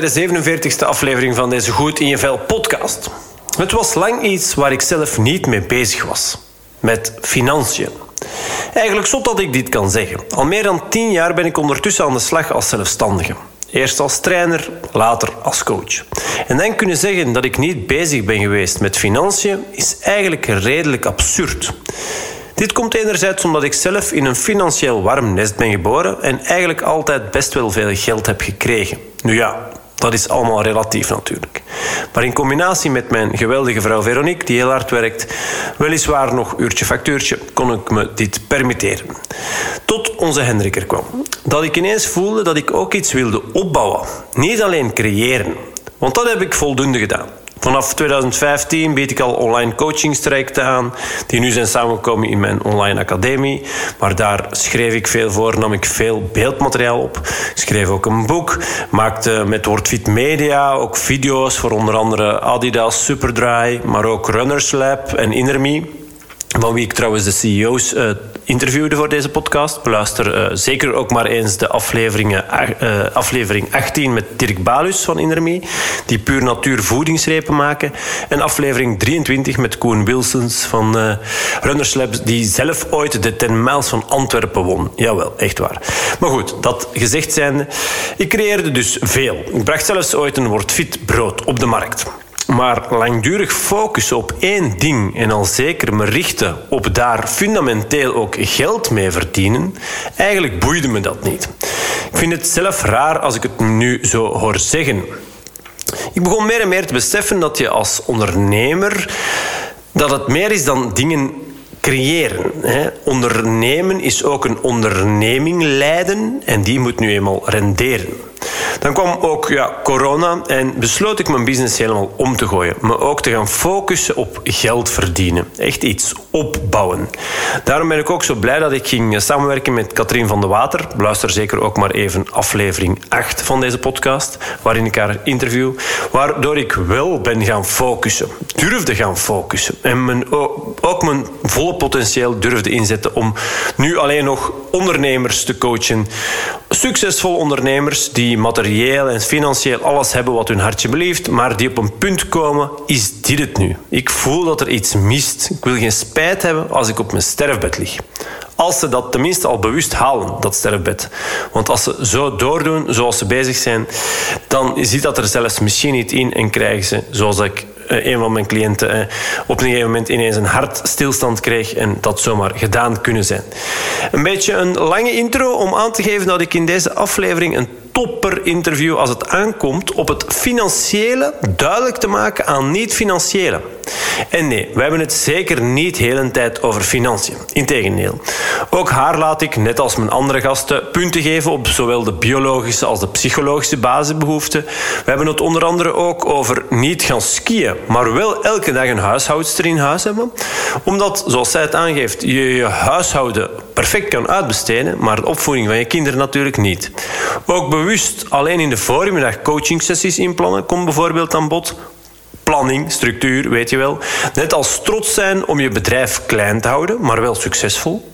De 47e aflevering van deze Goed in je Vel podcast. Het was lang iets waar ik zelf niet mee bezig was. Met financiën. Eigenlijk zot dat ik dit kan zeggen. Al meer dan 10 jaar ben ik ondertussen aan de slag als zelfstandige. Eerst als trainer, later als coach. En dan kunnen zeggen dat ik niet bezig ben geweest met financiën is eigenlijk redelijk absurd. Dit komt enerzijds omdat ik zelf in een financieel warm nest ben geboren en eigenlijk altijd best wel veel geld heb gekregen. Nu ja, dat is allemaal relatief natuurlijk. Maar in combinatie met mijn geweldige vrouw Veronique, die heel hard werkt, weliswaar nog uurtje factuurtje, kon ik me dit permitteren. Tot onze Hendrik er kwam. Dat ik ineens voelde dat ik ook iets wilde opbouwen. Niet alleen creëren. Want dat heb ik voldoende gedaan. Vanaf 2015 bied ik al online coachingstrajecten aan, die nu zijn samengekomen in mijn online academie. Maar daar schreef ik veel voor, nam ik veel beeldmateriaal op. Schreef ook een boek, maakte met WordFit Media ook video's voor onder andere Adidas Superdry, maar ook Runners Lab en InnerMe. Van wie ik trouwens de CEO's uh, interviewde voor deze podcast. Beluister uh, zeker ook maar eens de afleveringen, uh, aflevering 18 met Dirk Balus van Indermee, die puur natuur voedingsrepen maken. En aflevering 23 met Koen Wilsons van uh, die zelf ooit de 10 miles van Antwerpen won. Jawel, echt waar. Maar goed, dat gezegd zijnde, ik creëerde dus veel. Ik bracht zelfs ooit een WordFit brood op de markt. Maar langdurig focussen op één ding en al zeker me richten op daar fundamenteel ook geld mee verdienen, eigenlijk boeide me dat niet. Ik vind het zelf raar als ik het nu zo hoor zeggen. Ik begon meer en meer te beseffen dat je als ondernemer dat het meer is dan dingen creëren. Hè. Ondernemen is ook een onderneming leiden en die moet nu eenmaal renderen. Dan kwam ook ja, corona en besloot ik mijn business helemaal om te gooien. Me ook te gaan focussen op geld verdienen. Echt iets opbouwen. Daarom ben ik ook zo blij dat ik ging samenwerken met Katrien van de Water. Luister zeker ook maar even aflevering 8 van deze podcast, waarin ik haar interview. Waardoor ik wel ben gaan focussen. Durfde gaan focussen. En mijn, ook mijn volle potentieel durfde inzetten om nu alleen nog ondernemers te coachen. Succesvol ondernemers die materieel en financieel alles hebben wat hun hartje beleeft, maar die op een punt komen, is dit het nu? Ik voel dat er iets mist. Ik wil geen spijt hebben als ik op mijn sterfbed lig. Als ze dat tenminste al bewust halen, dat sterfbed. Want als ze zo doordoen zoals ze bezig zijn, dan ziet dat er zelfs misschien niet in en krijgen ze, zoals ik eh, een van mijn cliënten eh, op een gegeven moment ineens een hartstilstand kreeg en dat zomaar gedaan kunnen zijn. Een beetje een lange intro om aan te geven dat ik in deze aflevering een topper interview als het aankomt op het financiële duidelijk te maken aan niet-financiële. En nee, we hebben het zeker niet de hele tijd over financiën. Integendeel. Ook haar laat ik, net als mijn andere gasten, punten geven op zowel de biologische als de psychologische basisbehoeften. We hebben het onder andere ook over niet gaan skiën, maar wel elke dag een huishoudster in huis hebben. Omdat, zoals zij het aangeeft, je je huishouden perfect kan uitbesteden, maar de opvoeding van je kinderen natuurlijk niet. Ook bewust alleen in de voormiddag coachingsessies inplannen komt bijvoorbeeld aan bod planning, structuur, weet je wel. Net als trots zijn om je bedrijf klein te houden, maar wel succesvol.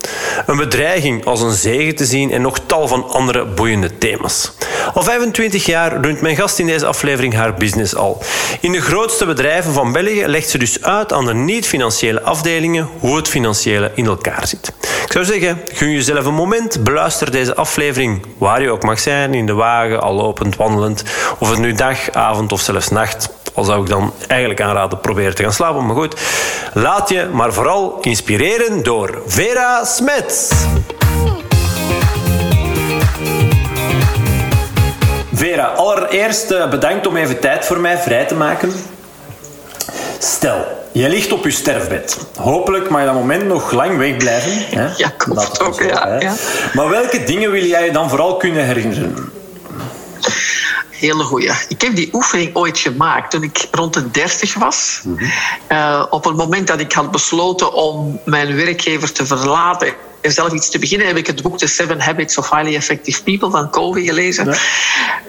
Een bedreiging als een zegen te zien en nog tal van andere boeiende thema's. Al 25 jaar runt mijn gast in deze aflevering haar business al. In de grootste bedrijven van België legt ze dus uit aan de niet-financiële afdelingen hoe het financiële in elkaar zit. Ik zou zeggen, gun jezelf een moment, beluister deze aflevering waar je ook mag zijn, in de wagen, al lopend, wandelend, of het nu dag, avond of zelfs nacht. Al zou ik dan eigenlijk aanraden proberen te gaan slapen. Maar goed, laat je maar vooral inspireren door Vera Smets. Vera, allereerst eh, bedankt om even tijd voor mij vrij te maken. Stel, je ligt op je sterfbed. Hopelijk mag je dat moment nog lang wegblijven. Hè? Ja, klopt ook. Ja, ja. Maar welke dingen wil jij je dan vooral kunnen herinneren? Hele goeie. Ik heb die oefening ooit gemaakt toen ik rond de 30 was. uh, op het moment dat ik had besloten om mijn werkgever te verlaten en zelf iets te beginnen, heb ik het boek The Seven Habits of Highly Effective People van Covey gelezen.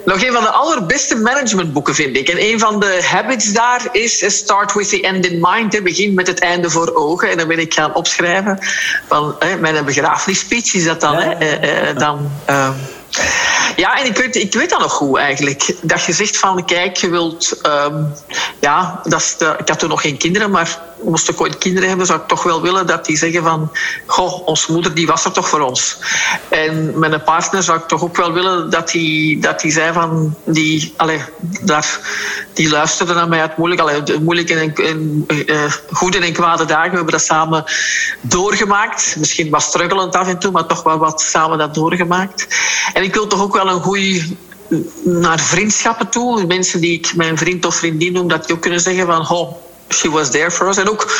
Nog een van de allerbeste managementboeken, vind ik. En een van de habits daar is Start with the end in mind. Begin met het einde voor ogen. En dan ben ik gaan opschrijven van mijn begrafenisspeech is dat dan. Ja. dan Ja, en ik weet, ik weet dat nog goed eigenlijk. Dat je zegt van, kijk, je wilt... Ehm, ja, dat is de, ik had toen nog geen kinderen, maar moest ik ooit kinderen hebben, zou ik toch wel willen dat die zeggen van... Goh, onze moeder die was er toch voor ons. En met een partner zou ik toch ook wel willen dat die, dat die zei van... Die, allez, daar, die luisterde naar mij uit moeilijk, allez, moeilijke en, en uh, goede en kwade dagen. We hebben dat samen doorgemaakt. Misschien wat struggelend af en toe, maar toch wel wat samen dat doorgemaakt. En ik wil toch ook wel een goede naar vriendschappen toe. Mensen die ik mijn vriend of vriendin noem, dat die ook kunnen zeggen van... Oh, she was there for us. En ook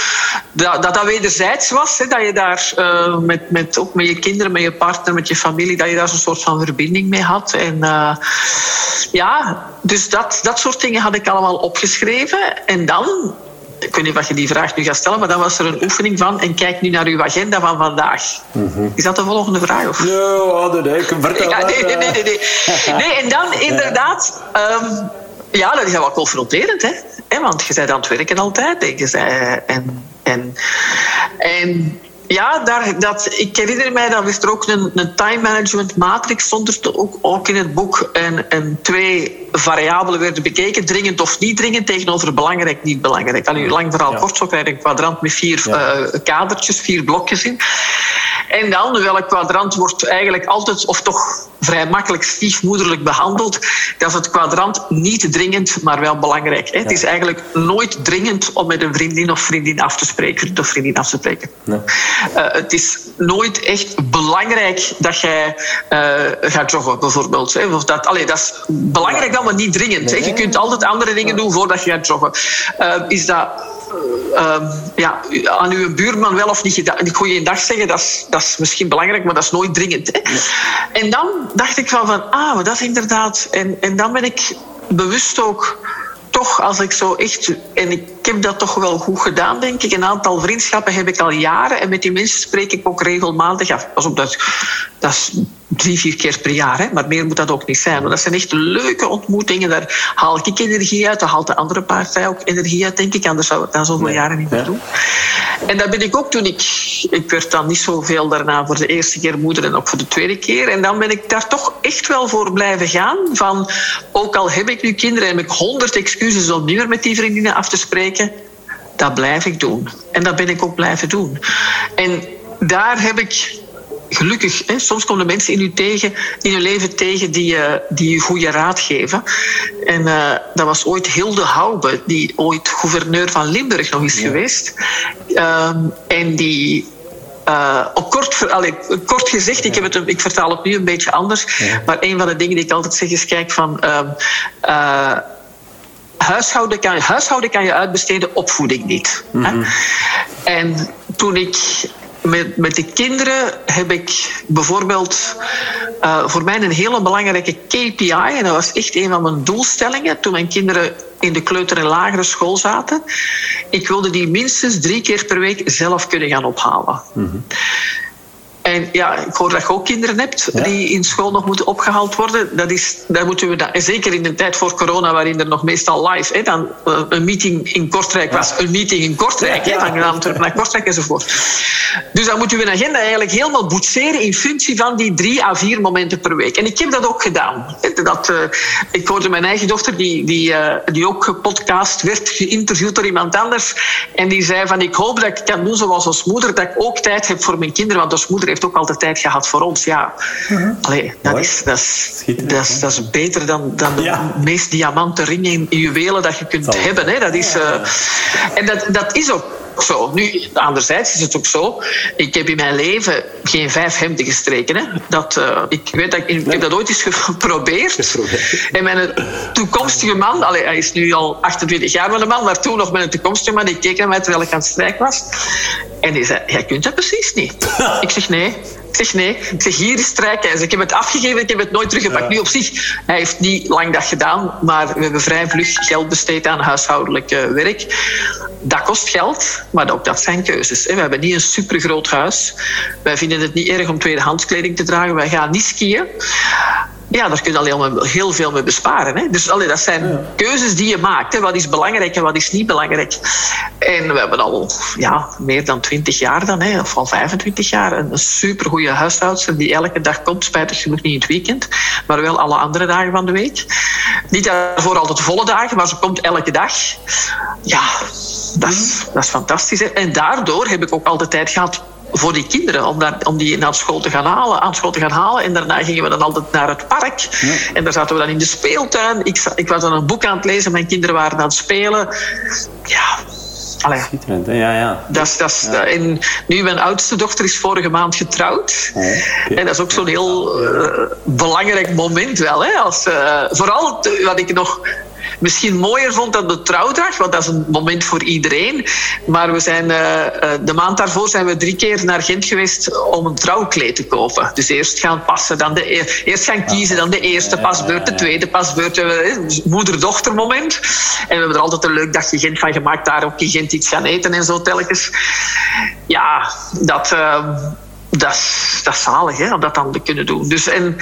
dat dat, dat wederzijds was. Hè, dat je daar uh, met, met, ook met je kinderen, met je partner, met je familie... dat je daar zo'n soort van verbinding mee had. En uh, ja, dus dat, dat soort dingen had ik allemaal opgeschreven. En dan ik weet niet wat je die vraag nu gaat stellen, maar dan was er een oefening van. En kijk nu naar uw agenda van vandaag. Mm -hmm. Is dat de volgende vraag? Of? Nee, ja, nee, nee, nee, nee, nee. nee. en dan inderdaad... Um, ja, dat is wel confronterend, hè. Want je bent aan het werken altijd. En, en, en ja, daar, dat, ik herinner mij, dat er ook een, een time management matrix, stond er ook, ook in het boek. En, en twee variabelen werden bekeken, dringend of niet dringend, tegenover belangrijk, niet belangrijk. Al lang verhaal ja. kort, zo krijg je een kwadrant met vier ja. uh, kadertjes, vier blokjes in. En dan, welk kwadrant wordt eigenlijk altijd, of toch vrij makkelijk stiefmoederlijk behandeld. Dat is het kwadrant niet dringend, maar wel belangrijk. Hè? Ja. Het is eigenlijk nooit dringend om met een vriendin of vriendin af te spreken. Of vriendin af te spreken. Nee. Uh, het is nooit echt belangrijk dat jij uh, gaat joggen, bijvoorbeeld. Hè? Of dat, allee, dat is belangrijk dan, maar niet dringend. Nee. Je kunt altijd andere dingen doen voordat je gaat joggen. Uh, is dat uh, ja, aan uw buurman wel of niet goeie dag zeggen, dat is, dat is misschien belangrijk, maar dat is nooit dringend. Hè? Ja. En dan dacht ik van, van ah, dat is inderdaad... En, en dan ben ik bewust ook toch, als ik zo echt... En ik heb dat toch wel goed gedaan, denk ik. Een aantal vriendschappen heb ik al jaren. En met die mensen spreek ik ook regelmatig af. Pas op, dat, dat is drie, vier keer per jaar. Hè? Maar meer moet dat ook niet zijn. Dat zijn echt leuke ontmoetingen. Daar haal ik energie uit. Daar haalt de andere partij ook energie uit, denk ik. Anders zou ik dat zoveel jaren niet meer doen. En dat ben ik ook toen ik... Ik werd dan niet zoveel daarna voor de eerste keer moeder en ook voor de tweede keer. En dan ben ik daar toch echt wel voor blijven gaan. Van, ook al heb ik nu kinderen en heb ik honderd excuses om niet meer met die vriendinnen af te spreken. Dat blijf ik doen. En dat ben ik ook blijven doen. En daar heb ik gelukkig, hè, soms komen mensen in, u tegen, in uw leven tegen die, uh, die u goede raad geven. En uh, dat was ooit Hilde Haube, die ooit gouverneur van Limburg nog is ja. geweest. Um, en die uh, op kort, allee, kort gezegd, ik, heb het, ik vertaal het nu een beetje anders. Ja. Maar een van de dingen die ik altijd zeg is: kijk van. Huishouden, kan, huishouden kan je uitbesteden, opvoeding niet. Mm -hmm. En toen ik met, met de kinderen heb ik bijvoorbeeld uh, voor mij een hele belangrijke KPI. En dat was echt een van mijn doelstellingen toen mijn kinderen in de kleuter- en lagere school zaten. Ik wilde die minstens drie keer per week zelf kunnen gaan ophalen. Mm -hmm. En ja, ik hoor dat je ook kinderen hebt ja. die in school nog moeten opgehaald worden. Dat is, daar moeten we dat, zeker in de tijd voor corona, waarin er nog meestal live hè, dan, uh, een meeting in Kortrijk was, ja. een meeting in Kortrijk, ja, hè, van Antwerpen naar Kortrijk enzovoort. Dus dan moeten we een agenda eigenlijk helemaal boetseren in functie van die drie à vier momenten per week. En ik heb dat ook gedaan. Dat, uh, ik hoorde mijn eigen dochter, die, die, uh, die ook gepodcast werd, geïnterviewd door iemand anders. En die zei van, ik hoop dat ik kan doen zoals als moeder, dat ik ook tijd heb voor mijn kinderen, want als moeder heeft ook altijd tijd gehad voor ons. Ja, -huh. Allee, dat, is, dat, is, dat, is, dat is beter dan, dan de ja. meest diamanten ringen in juwelen dat je kunt Zal hebben. Hè. Dat is, uh, en dat, dat is ook zo. Nu, anderzijds is het ook zo. Ik heb in mijn leven geen vijf hemden gestreken. Hè. Dat, uh, ik weet dat ik, ik heb dat ooit eens geprobeerd. En mijn toekomstige man, allee, hij is nu al 28 jaar met een man, maar toen nog mijn toekomstige man, die keek naar mij terwijl ik aan het strijken was. En die zei, jij kunt dat precies niet. ik zeg, nee. Ik zeg nee. Ik zeg hier is strijken. Ik heb het afgegeven, ik heb het nooit teruggepakt. Ja. Nu op zich, hij heeft niet lang dat gedaan, maar we hebben vrij vlug geld besteed aan huishoudelijk uh, werk. Dat kost geld, maar ook dat zijn keuzes. We hebben niet een supergroot huis. Wij vinden het niet erg om tweedehands kleding te dragen. Wij gaan niet skiën. Ja, daar kun je alleen heel veel mee besparen. Hè? Dus allee, dat zijn ja. keuzes die je maakt. Hè? Wat is belangrijk en wat is niet belangrijk. En we hebben al ja, meer dan 20 jaar dan, hè, of al 25 jaar, een supergoeie huishoudster die elke dag komt, spijtig genoeg niet in het weekend. maar wel alle andere dagen van de week. Niet daarvoor altijd volle dagen, maar ze komt elke dag. Ja, dat is, dat is fantastisch. Hè? En daardoor heb ik ook altijd tijd gehad voor die kinderen, om, daar, om die naar school te gaan halen, aan school te gaan halen. En daarna gingen we dan altijd naar het park. En daar zaten we dan in de speeltuin. Ik, ik was dan een boek aan het lezen, mijn kinderen waren aan het spelen. Ja, Allee. Ja, ja. Dat is, dat is, En nu, mijn oudste dochter is vorige maand getrouwd. Oh, En dat is ook zo'n heel uh, belangrijk moment wel. Hè? Als, uh, vooral wat ik nog misschien mooier vond dan de trouwdag, want dat is een moment voor iedereen. Maar we zijn, uh, de maand daarvoor zijn we drie keer naar Gent geweest om een trouwkleed te kopen. Dus eerst gaan passen, dan de, e-, eerst gaan kiezen, dan de eerste pasbeurt, de tweede pasbeurt. Moeder-dochter moment. En we hebben er altijd een leuk dagje Gent van gemaakt, daar ook in Gent iets gaan eten en zo telkens. Ja, dat... Dat is, dat zalig hè, om dat dan te kunnen doen. Dus, en,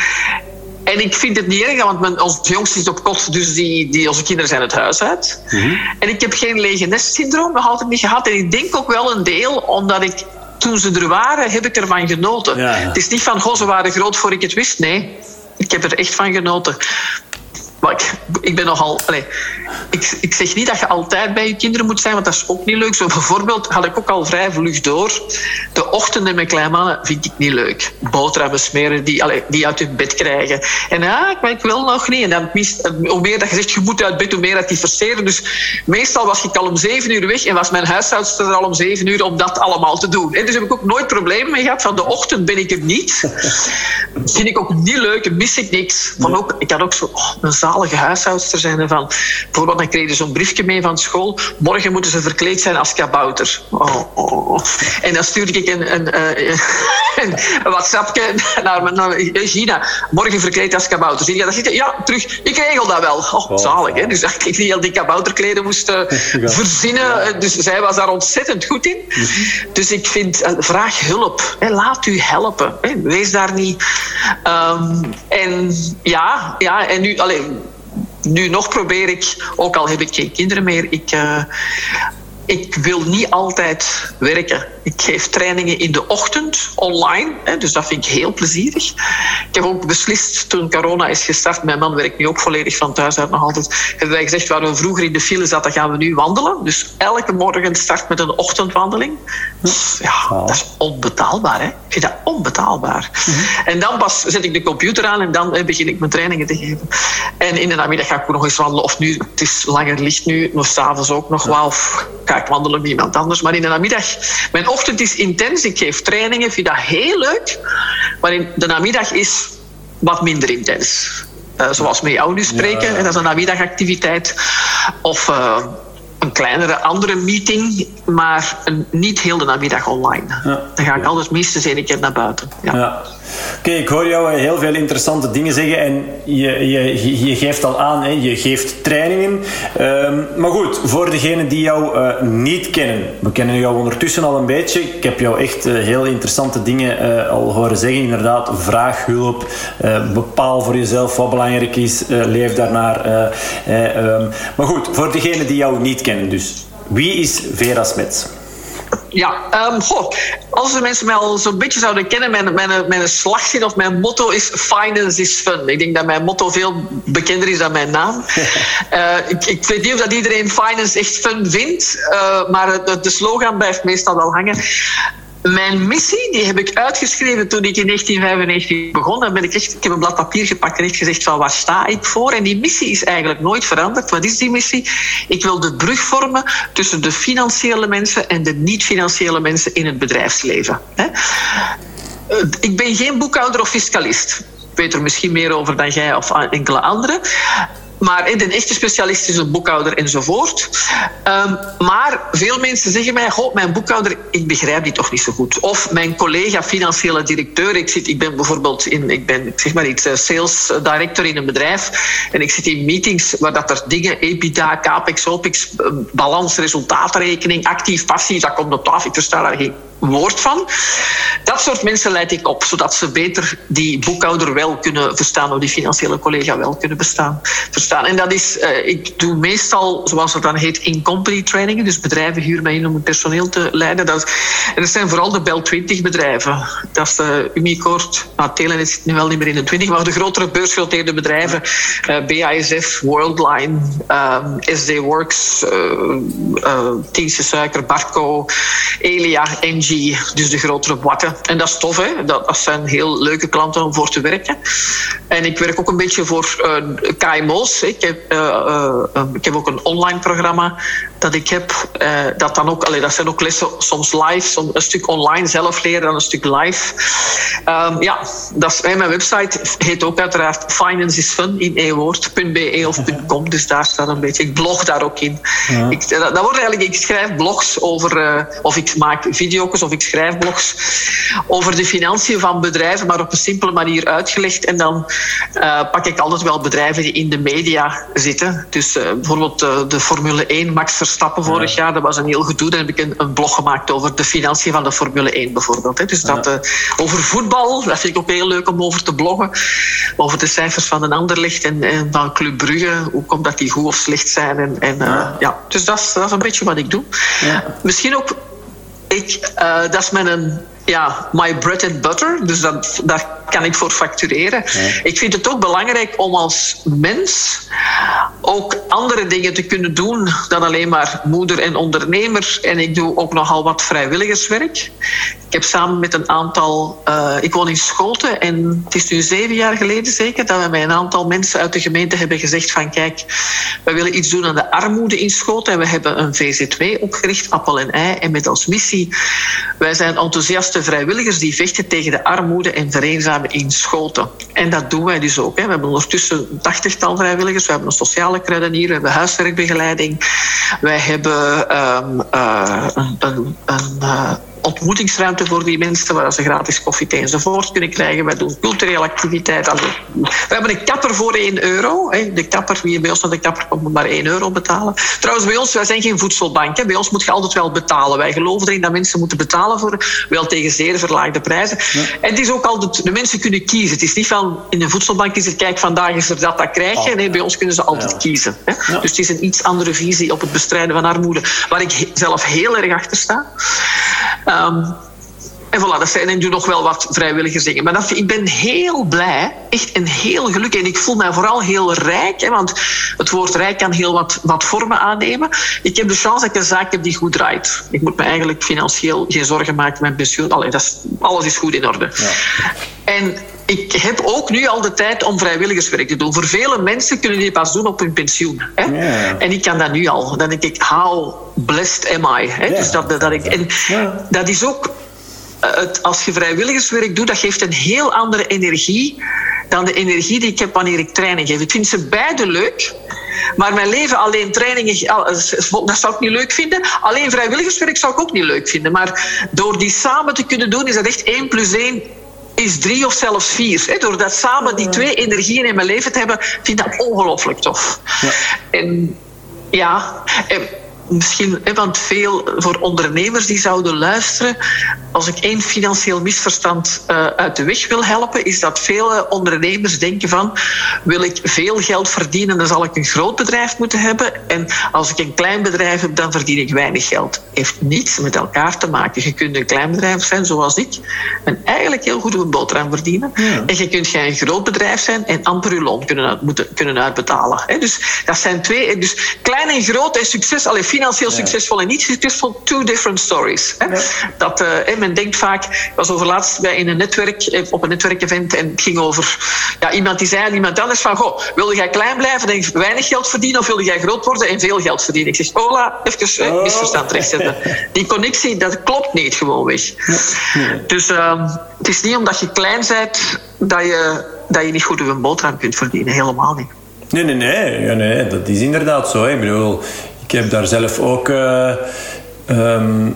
en ik vind het niet erg, want mijn, onze jongste is op kot, dus die, die, onze kinderen zijn het huis uit. Mm En ik heb geen lege nest-syndroom nog altijd niet gehad. En ik denk ook wel een deel omdat ik, toen ze er waren, heb ik ervan genoten. Ja, ja. Het is niet van, goh, ze waren groot voor ik het wist. Nee, ik heb er echt van genoten. Ik, ben nogal. Allez, ik, ik zeg niet dat je altijd bij je kinderen moet zijn, want dat is ook niet leuk. Zo bijvoorbeeld had ik ook al vrij vlug door. De ochtenden met kleinmannen vind ik niet leuk. Boterhammen smeren die, die uit hun bed krijgen. En ja, maar ik wil nog niet. En dan mist, hoe meer dat je zegt, je moet uit bed, hoe meer dat die verseren. Dus meestal was ik al om zeven uur weg en was mijn huishoudster al om zeven uur om dat allemaal te doen. En dus heb ik ook nooit problemen mee gehad. Van de ochtend ben ik er niet. vind ik ook niet leuk, mis ik niks. Van ook, ik had ook zo oh, een zalige huishoudster zijn. Van, bijvoorbeeld, dan kreeg je zo'n briefje mee van school. Morgen moeten ze verkleed zijn als kabouter. Oh, oh. En dan stuurde ik een, een, een, een WhatsAppje naar, naar Gina. Morgen verkleed als kabouter. Zie je dat? Ja, terug. Ik regel dat wel. Oh, zalig, hè? Dus dat ik niet al die kabouterkleden moest uh, verzinnen. Dus zij was daar ontzettend goed in. Dus ik vind, uh, vraag hulp. Hè? Laat u helpen. Hè? Wees daar niet... Um, en ja, ja, en nu... Alleen, nu nog probeer ik, ook al heb ik geen kinderen meer, ik, uh, ik wil niet altijd werken. Ik geef trainingen in de ochtend online, hè, dus dat vind ik heel plezierig. Ik heb ook beslist toen corona is gestart, mijn man werkt nu ook volledig van thuis uit nog altijd, hebben wij gezegd waar we vroeger in de file zaten, gaan we nu wandelen. Dus elke morgen start met een ochtendwandeling. Ja, dat is onbetaalbaar. Hè? Ik vind dat onbetaalbaar. Mhm. En dan pas zet ik de computer aan en dan begin ik mijn trainingen te geven. En in de namiddag ga ik ook nog eens wandelen. Of nu, het is langer licht nu, nog s'avonds ook nog wel. Ga ik wandelen met iemand anders. Maar in de namiddag, mijn ochtend is intens. Ik geef trainingen, vind dat heel leuk. Maar in de namiddag is wat minder intens. Uh, zoals met jou nu spreken. Ja. En dat is een namiddagactiviteit. Of... Uh, een kleinere andere meeting, maar een, niet heel de namiddag online. Ja. Dan ga ik altijd minstens één keer naar buiten. Ja. ja. Oké, okay, ik hoor jou heel veel interessante dingen zeggen en je, je, je geeft al aan, hè, je geeft trainingen. Um, maar goed, voor degenen die jou uh, niet kennen, we kennen jou ondertussen al een beetje. Ik heb jou echt uh, heel interessante dingen uh, al horen zeggen. Inderdaad, vraag hulp, bepaal voor jezelf wat belangrijk is, leef daarnaar. Um, maar goed, voor degenen die jou niet kennen dus. Wie is Vera Smets? Ja, um, goh, als de mensen mij al zo'n beetje zouden kennen, mijn, mijn, mijn slagzin of mijn motto is finance is fun. Ik denk dat mijn motto veel bekender is dan mijn naam. uh, ik, ik weet niet of dat iedereen finance echt fun vindt, uh, maar de, de slogan blijft meestal wel hangen. Mijn missie die heb ik uitgeschreven toen ik in 1995 begon. Dan ben ik, echt, ik heb een blad papier gepakt en echt gezegd van waar sta ik voor? En die missie is eigenlijk nooit veranderd. Wat is die missie? Ik wil de brug vormen tussen de financiële mensen en de niet-financiële mensen in het bedrijfsleven. Eh, ik ben geen boekhouder of fiscalist. Ik weet er misschien meer over dan jij of enkele anderen. Maar een echte specialist is een boekhouder enzovoort. Um, maar veel mensen zeggen mij: Goh, mijn boekhouder, ik begrijp die toch niet zo goed. Of mijn collega financiële directeur. Ik, zit, ik ben bijvoorbeeld in, ik ben zeg maar iets, eh, sales director in een bedrijf. En ik zit in meetings waar dat er dingen, EBITDA, capex, opex, eh, balans, resultaatrekening, actief, passief, dat komt op tafel. Ik versta daar geen woord van. Dat soort mensen leid ik op, zodat ze beter die boekhouder wel kunnen verstaan of die financiële collega wel kunnen bestaan. En dat is, uh, ik doe meestal, zoals het dan heet, in-company trainingen. Dus bedrijven huren mij in om het personeel te leiden. Dat, en dat zijn vooral de Bel 20 bedrijven. Dat is de Umicord, nou, Telenet zit nu wel niet meer in de 20, maar de grotere beursgenoteerde bedrijven. Uh, eh, BASF, Worldline, um, SD Works, uh, Suiker, Barco, Elia, Engie. Dus de grotere watten. En dat is tof, hè? Dat, dat zijn heel leuke klanten om voor te werken. En ik werk ook een beetje voor uh, KMO's. Ik heb, uh, uh, ik heb ook een online programma dat ik heb. dat, dan ook, allee, dat zijn ook lessen soms live, soms een stuk online zelf leren, dan een stuk live. Um, ja, dat is, mijn website heet ook uiteraard Finance is Fun in één woord.be of .com. Dus daar staat een beetje. Ik blog daar ook in. Ja. Ik, dat, dat wordt eigenlijk, ik schrijf blogs over, of ik maak video's of ik schrijf blogs over de financiën van bedrijven, maar op een simpele manier uitgelegd. En dan pak ik altijd wel bedrijven die in de media zitten. Dus uh, bijvoorbeeld uh, de Formule 1, Max Verstappen vorig ja. jaar, dat was een heel gedoe. Daar heb ik een, een, blog gemaakt over de financiën van de Formule 1 bijvoorbeeld. Hè. Dus dat, ja. over voetbal, dat vind ik ook heel leuk om over te bloggen. Over de cijfers van een ander licht en, en van Club Brugge. Hoe komt dat die goed of slecht zijn? En, en ja. ja. Dus dat is, dat is een beetje wat ik doe. Misschien ook ik, dat is mijn ja, my bread and butter. Dus dat, daar kan ik voor factureren. Ik vind het ook belangrijk om als mens ook andere dingen te kunnen doen dan alleen maar moeder en ondernemer. En ik doe ook nogal wat vrijwilligerswerk. Heb samen met een aantal. Uh, ik woon in Schoten en het is nu zeven jaar geleden zeker dat we met een aantal mensen uit de gemeente hebben gezegd: van kijk, we willen iets doen aan de armoede in Schoten. En we hebben een VZW opgericht, Appel en Ei. En met als missie: wij zijn enthousiaste vrijwilligers die vechten tegen de armoede en vereenzamen in Schoten. En dat doen wij dus ook. Hè. We hebben ondertussen een tachtigtal vrijwilligers. We hebben een sociale kruidenier, we hebben huiswerkbegeleiding. Wij hebben um, uh, een, een, uh, ontmoetingsruimte voor die mensen, waar ze gratis koffie, enzovoort kunnen krijgen. Wij doen culturele activiteiten. We hebben een kapper voor 1 euro. De kapper, wie bij ons naar de kapper komt, moet maar 1 euro betalen. Trouwens, bij ons, wij zijn geen voedselbank. Bij ons moet je altijd wel betalen. Wij geloven erin dat mensen moeten betalen voor, wel tegen zeer verlaagde prijzen. Ja. En het is ook altijd, de mensen kunnen kiezen. Het is niet van, in een voedselbank is het, kijk, vandaag is er dat, dat krijg je. Oh. Nee, bij ons kunnen ze altijd ja. kiezen. Ja. Dus het is een iets andere visie op het bestrijden van armoede, waar ik zelf heel erg achter sta. Um, en voilà, dat zijn en doe nog wel wat vrijwilligers dingen. Maar dat, ik ben heel blij, echt en heel gelukkig. En ik voel mij vooral heel rijk, hè, want het woord rijk kan heel wat, wat vormen aannemen. Ik heb de chance dat ik een zaak heb die goed draait. Ik moet me eigenlijk financieel geen zorgen maken met mijn pensioen. Allee, dat is, alles is goed in orde. Ja. En ik heb ook nu al de tijd om vrijwilligerswerk te doen. Voor vele mensen kunnen die pas doen op hun pensioen. Hè? Yeah. En ik kan dat nu al. Dan denk ik, how blessed am I? Hè? Yeah. Dus dat, dat ik, en yeah. dat is ook... Het, als je vrijwilligerswerk doet, dat geeft een heel andere energie dan de energie die ik heb wanneer ik training geef. Ik vind ze beide leuk. Maar mijn leven alleen trainingen, dat zou ik niet leuk vinden. Alleen vrijwilligerswerk zou ik ook niet leuk vinden. Maar door die samen te kunnen doen, is dat echt één plus één is drie of zelfs vier. Door dat samen die twee energieën in mijn leven te hebben, vind ik dat ongelooflijk tof. Ja. En ja, en misschien, want veel voor ondernemers die zouden luisteren, als ik één financieel misverstand uh, uit de weg wil helpen, is dat veel ondernemers denken van, wil ik veel geld verdienen, dan zal ik een groot bedrijf moeten hebben. En als ik een klein bedrijf heb, dan verdien ik weinig geld. Heeft niets met elkaar te maken. Je kunt een klein bedrijf zijn, zoals ik, en eigenlijk heel goed een boterham verdienen. Ja. En je kunt een groot bedrijf zijn en amper je loon kunnen, uit, moeten, kunnen uitbetalen. Dus dat zijn twee, dus klein en groot en succes, alleen financieel ja. succesvol en niet succesvol, two different stories. Ja. Dat, uh, men denkt vaak, ik was over laatst bij in een netwerk, op een netwerkevent en het ging over ja, iemand die zei aan iemand anders van, goh, wilde jij klein blijven en weinig geld verdienen of wilde jij groot worden en veel geld verdienen? Ik zeg, hola, even oh. misverstand rechtzetten. Die connectie, dat klopt niet gewoon weg. Nee. Dus uh, het is niet omdat je klein bent dat je, dat je niet goed op een boterham kunt verdienen, helemaal niet. Nee, nee, nee, ja, nee, dat is inderdaad zo. Hè. Ik bedoel, ik heb daar zelf ook uh, um,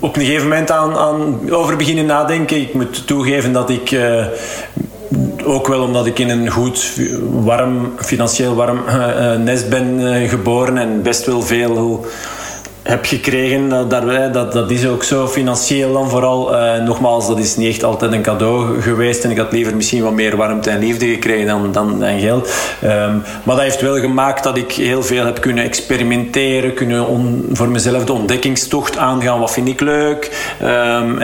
op een gegeven moment aan, aan over beginnen nadenken. Ik moet toegeven dat ik uh, ook wel omdat ik in een goed, warm, financieel warm uh, nest ben geboren en best wel veel heb gekregen, dat, dat, dat is ook zo financieel dan vooral. Uh, nogmaals, dat is niet echt altijd een cadeau geweest en ik had liever misschien wat meer warmte en liefde gekregen dan, dan, dan geld. Um, maar dat heeft wel gemaakt dat ik heel veel heb kunnen experimenteren, kunnen voor mezelf de ontdekkingstocht aangaan. Wat vind ik leuk? Um,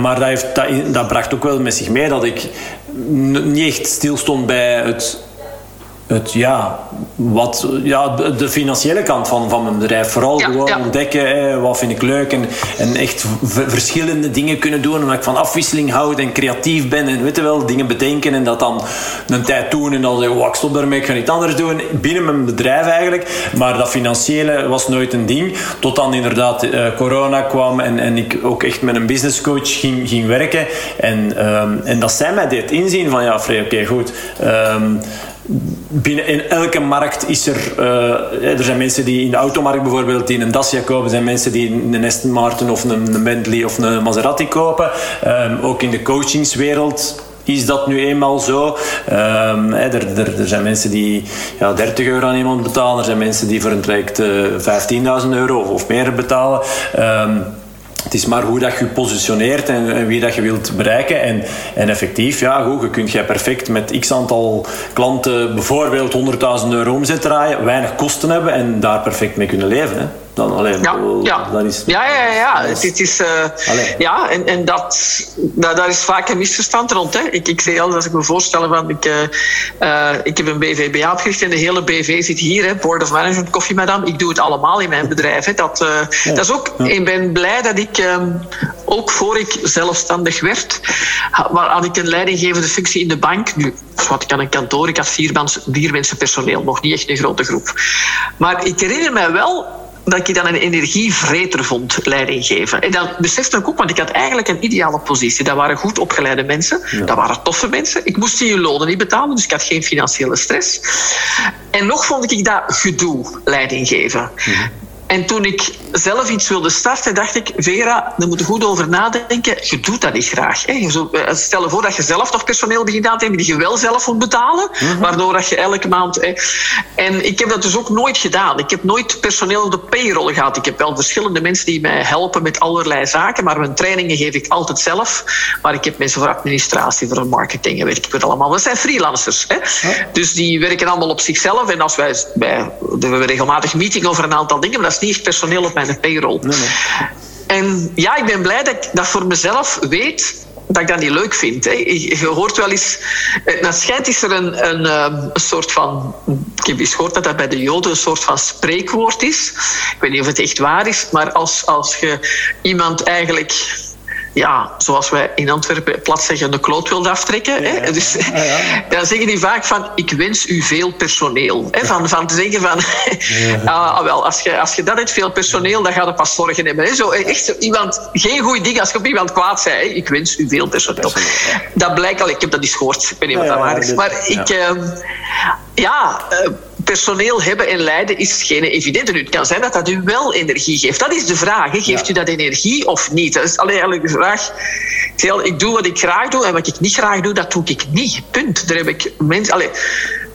maar dat, heeft, dat, dat bracht ook wel met zich mee dat ik niet echt stilstond bij het het, ja, wat, ja, de financiële kant van, van mijn bedrijf. Vooral gewoon ontdekken, hè, wat vind ik leuk. En, en echt verschillende dingen kunnen doen. Omdat ik van afwisseling houd en creatief ben. En weet je wel, dingen bedenken. En dat dan een tijd doen. En dan zeggen, oh, ik stop daarmee, ik ga iets anders doen. Binnen mijn bedrijf eigenlijk. Maar dat financiële was nooit een ding. Tot dan inderdaad uh, corona kwam. En, en ik ook echt met een businesscoach ging, ging werken. En, um, en dat zij mij deed inzien van, ja, Frey, oké, okay, goed. Um, binnen in elke markt is er... Uh, er zijn mensen die in de automarkt bijvoorbeeld die een Dacia kopen. Zijn mensen die een Aston Martin of een, Bentley of een Maserati kopen. Um, ook in de coachingswereld is dat nu eenmaal zo. Um, er, er, zijn mensen die ja, 30 euro aan iemand betalen. Er zijn mensen die voor een traject uh, 15.000 euro of, meer betalen. Um, het is maar hoe dat je positioneert en, en, wie dat je wilt bereiken. En, en effectief, ja, goed, je kunt jij perfect met x aantal klanten bijvoorbeeld 100.000 euro omzet draaien, weinig kosten hebben en daar perfect mee kunnen leven. Hè dan alleen. Ja, ja. Dat is, ja, ja, ja. Het is, uh, ja en, en dat, dat, daar is vaak een misverstand rond. Hè. Ik, ik zeg altijd, als ik me voorstel van ik, uh, ik heb een BVBA opgericht en de hele BV zit hier, hè, Board of Management Koffie Madame. Ik doe het allemaal in mijn bedrijf. Hè. Dat, dat is ook, ik ben blij dat ik um, ook voor ik zelfstandig werd, had ik een leidinggevende functie in de bank. Nu, wat ik aan een kantoor, ik had vier, vier mensen personeel, nog niet echt een grote groep. Maar ik herinner mij wel dat ik dan een energievreter vond, leiding geven. En dat besefte ik ook, want ik had eigenlijk een ideale positie. Dat waren goed opgeleide mensen, dat waren toffe mensen. Ik moest die lonen niet betalen, dus ik had geen financiële stress. En nog vond ik dat gedoe, leiding geven. Mhm. En toen ik zelf iets wilde starten, dacht ik, Vera, daar moet je goed over nadenken. Je doet dat niet graag. Hè. Eh, stel je voor dat je zelf nog personeel begint aan te nemen die je wel zelf moet betalen, mhm. waardoor dat je elke maand... Hè. En ik heb dat dus ook nooit gedaan. Ik heb nooit personeel op de payroll gehad. Ik heb wel verschillende mensen die mij helpen met allerlei zaken, maar mijn trainingen geef ik altijd zelf. Maar ik heb mensen voor administratie, voor marketing en weet ik wat allemaal. Dat zijn freelancers. Hè. Dus die werken allemaal op zichzelf. En als wij, wij we hebben regelmatig meeting over een aantal dingen, maar is niet personeel op mijn payroll. Nee, nee. En ja, ik ben blij dat ik dat voor mezelf weet dat ik dat niet leuk vind. Hè. Je hoort wel eens... Nou, schijnt is er een, een, ehm, een, soort van... Ik heb eens gehoord dat dat bij de Joden een soort van spreekwoord is. Ik weet niet of het echt waar is, maar als, als je iemand eigenlijk ja, zoals wij in Antwerpen plat zeggen, de kloot wilde aftrekken. hè? Dus, ja, dan zeggen die vaak van, ik wens u veel personeel. Hè? Van, van te zeggen van, ah, wel, als je, als je dat hebt, veel personeel, dan gaat het pas zorgen hebben. Hè? Zo, echt zo, iemand, geen goed ding als je op iemand kwaad zei, hè? ik wens u veel personeel. Dat blijkt al, ik heb dat eens gehoord, ik weet niet wat dat waar is. Maar ik, uh, ja... Uh, personeel hebben en leiden is geen evidente. Nu, het kan zijn dat dat u wel energie geeft. Dat is de vraag. Hè. Geeft u dat energie of niet? Dat is alleen eigenlijk de vraag. Ik doe wat ik graag doe en wat ik niet graag doe, dat doe ik niet. Punt. Daar heb ik mensen.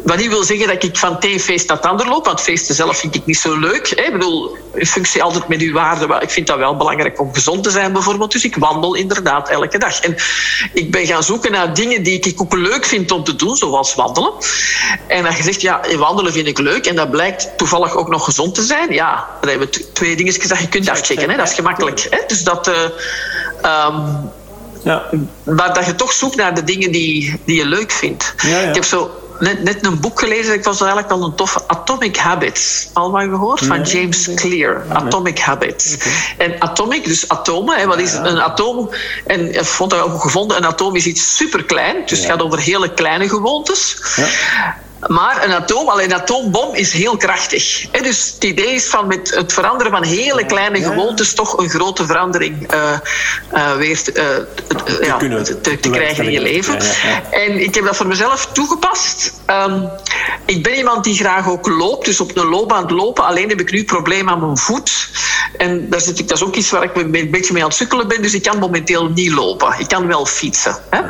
Wat niet wil zeggen dat ik van het feest naar het ander loop, want feesten zelf vind ik niet zo leuk. Hè. Ik bedoel, in functie altijd met uw waarden. Ik vind dat wel belangrijk om gezond te zijn, bijvoorbeeld. Dus ik wandel inderdaad elke dag. En ik ben gaan zoeken naar dingen die ik ook leuk vind om te doen, zoals wandelen. En dan gezegd, ja, wandelen vind ik leuk. En dat blijkt toevallig ook nog gezond te zijn. Ja, dan hebben we twee dingetjes dat je kunt afchecken. Hè. Dat is gemakkelijk. Hè. Dus dat... Uh, um, ja. Maar dat je toch zoekt naar de dingen die, die je leuk vindt. Ja, ja. Ik heb zo net, net een boek gelezen. Ik was eigenlijk wel een toffe Atomic Habits. Al wat gehoord? Van James Clear. Atomic Habits. En atomic, dus atomen. Hè, wat is een atoom? En ik vond dat ook gevonden. Een atoom is iets superklein. Dus het gaat over hele kleine gewoontes. Maar een atoom, alleen een atoombom is heel krachtig. Dus het idee is van met het veranderen van hele kleine gewoontes toch een grote verandering uh, uh, weer uh, ja, te, te, te, krijgen in je leven. En ik heb dat voor mezelf toegepast. Um, ik ben iemand die graag ook loopt, dus op een loopband lopen. Alleen heb ik nu een probleem aan mijn voet. En daar zit ik, dat is ook iets waar ik een beetje mee aan het sukkelen ben. Dus ik kan momenteel niet lopen. Ik kan wel fietsen. Hè?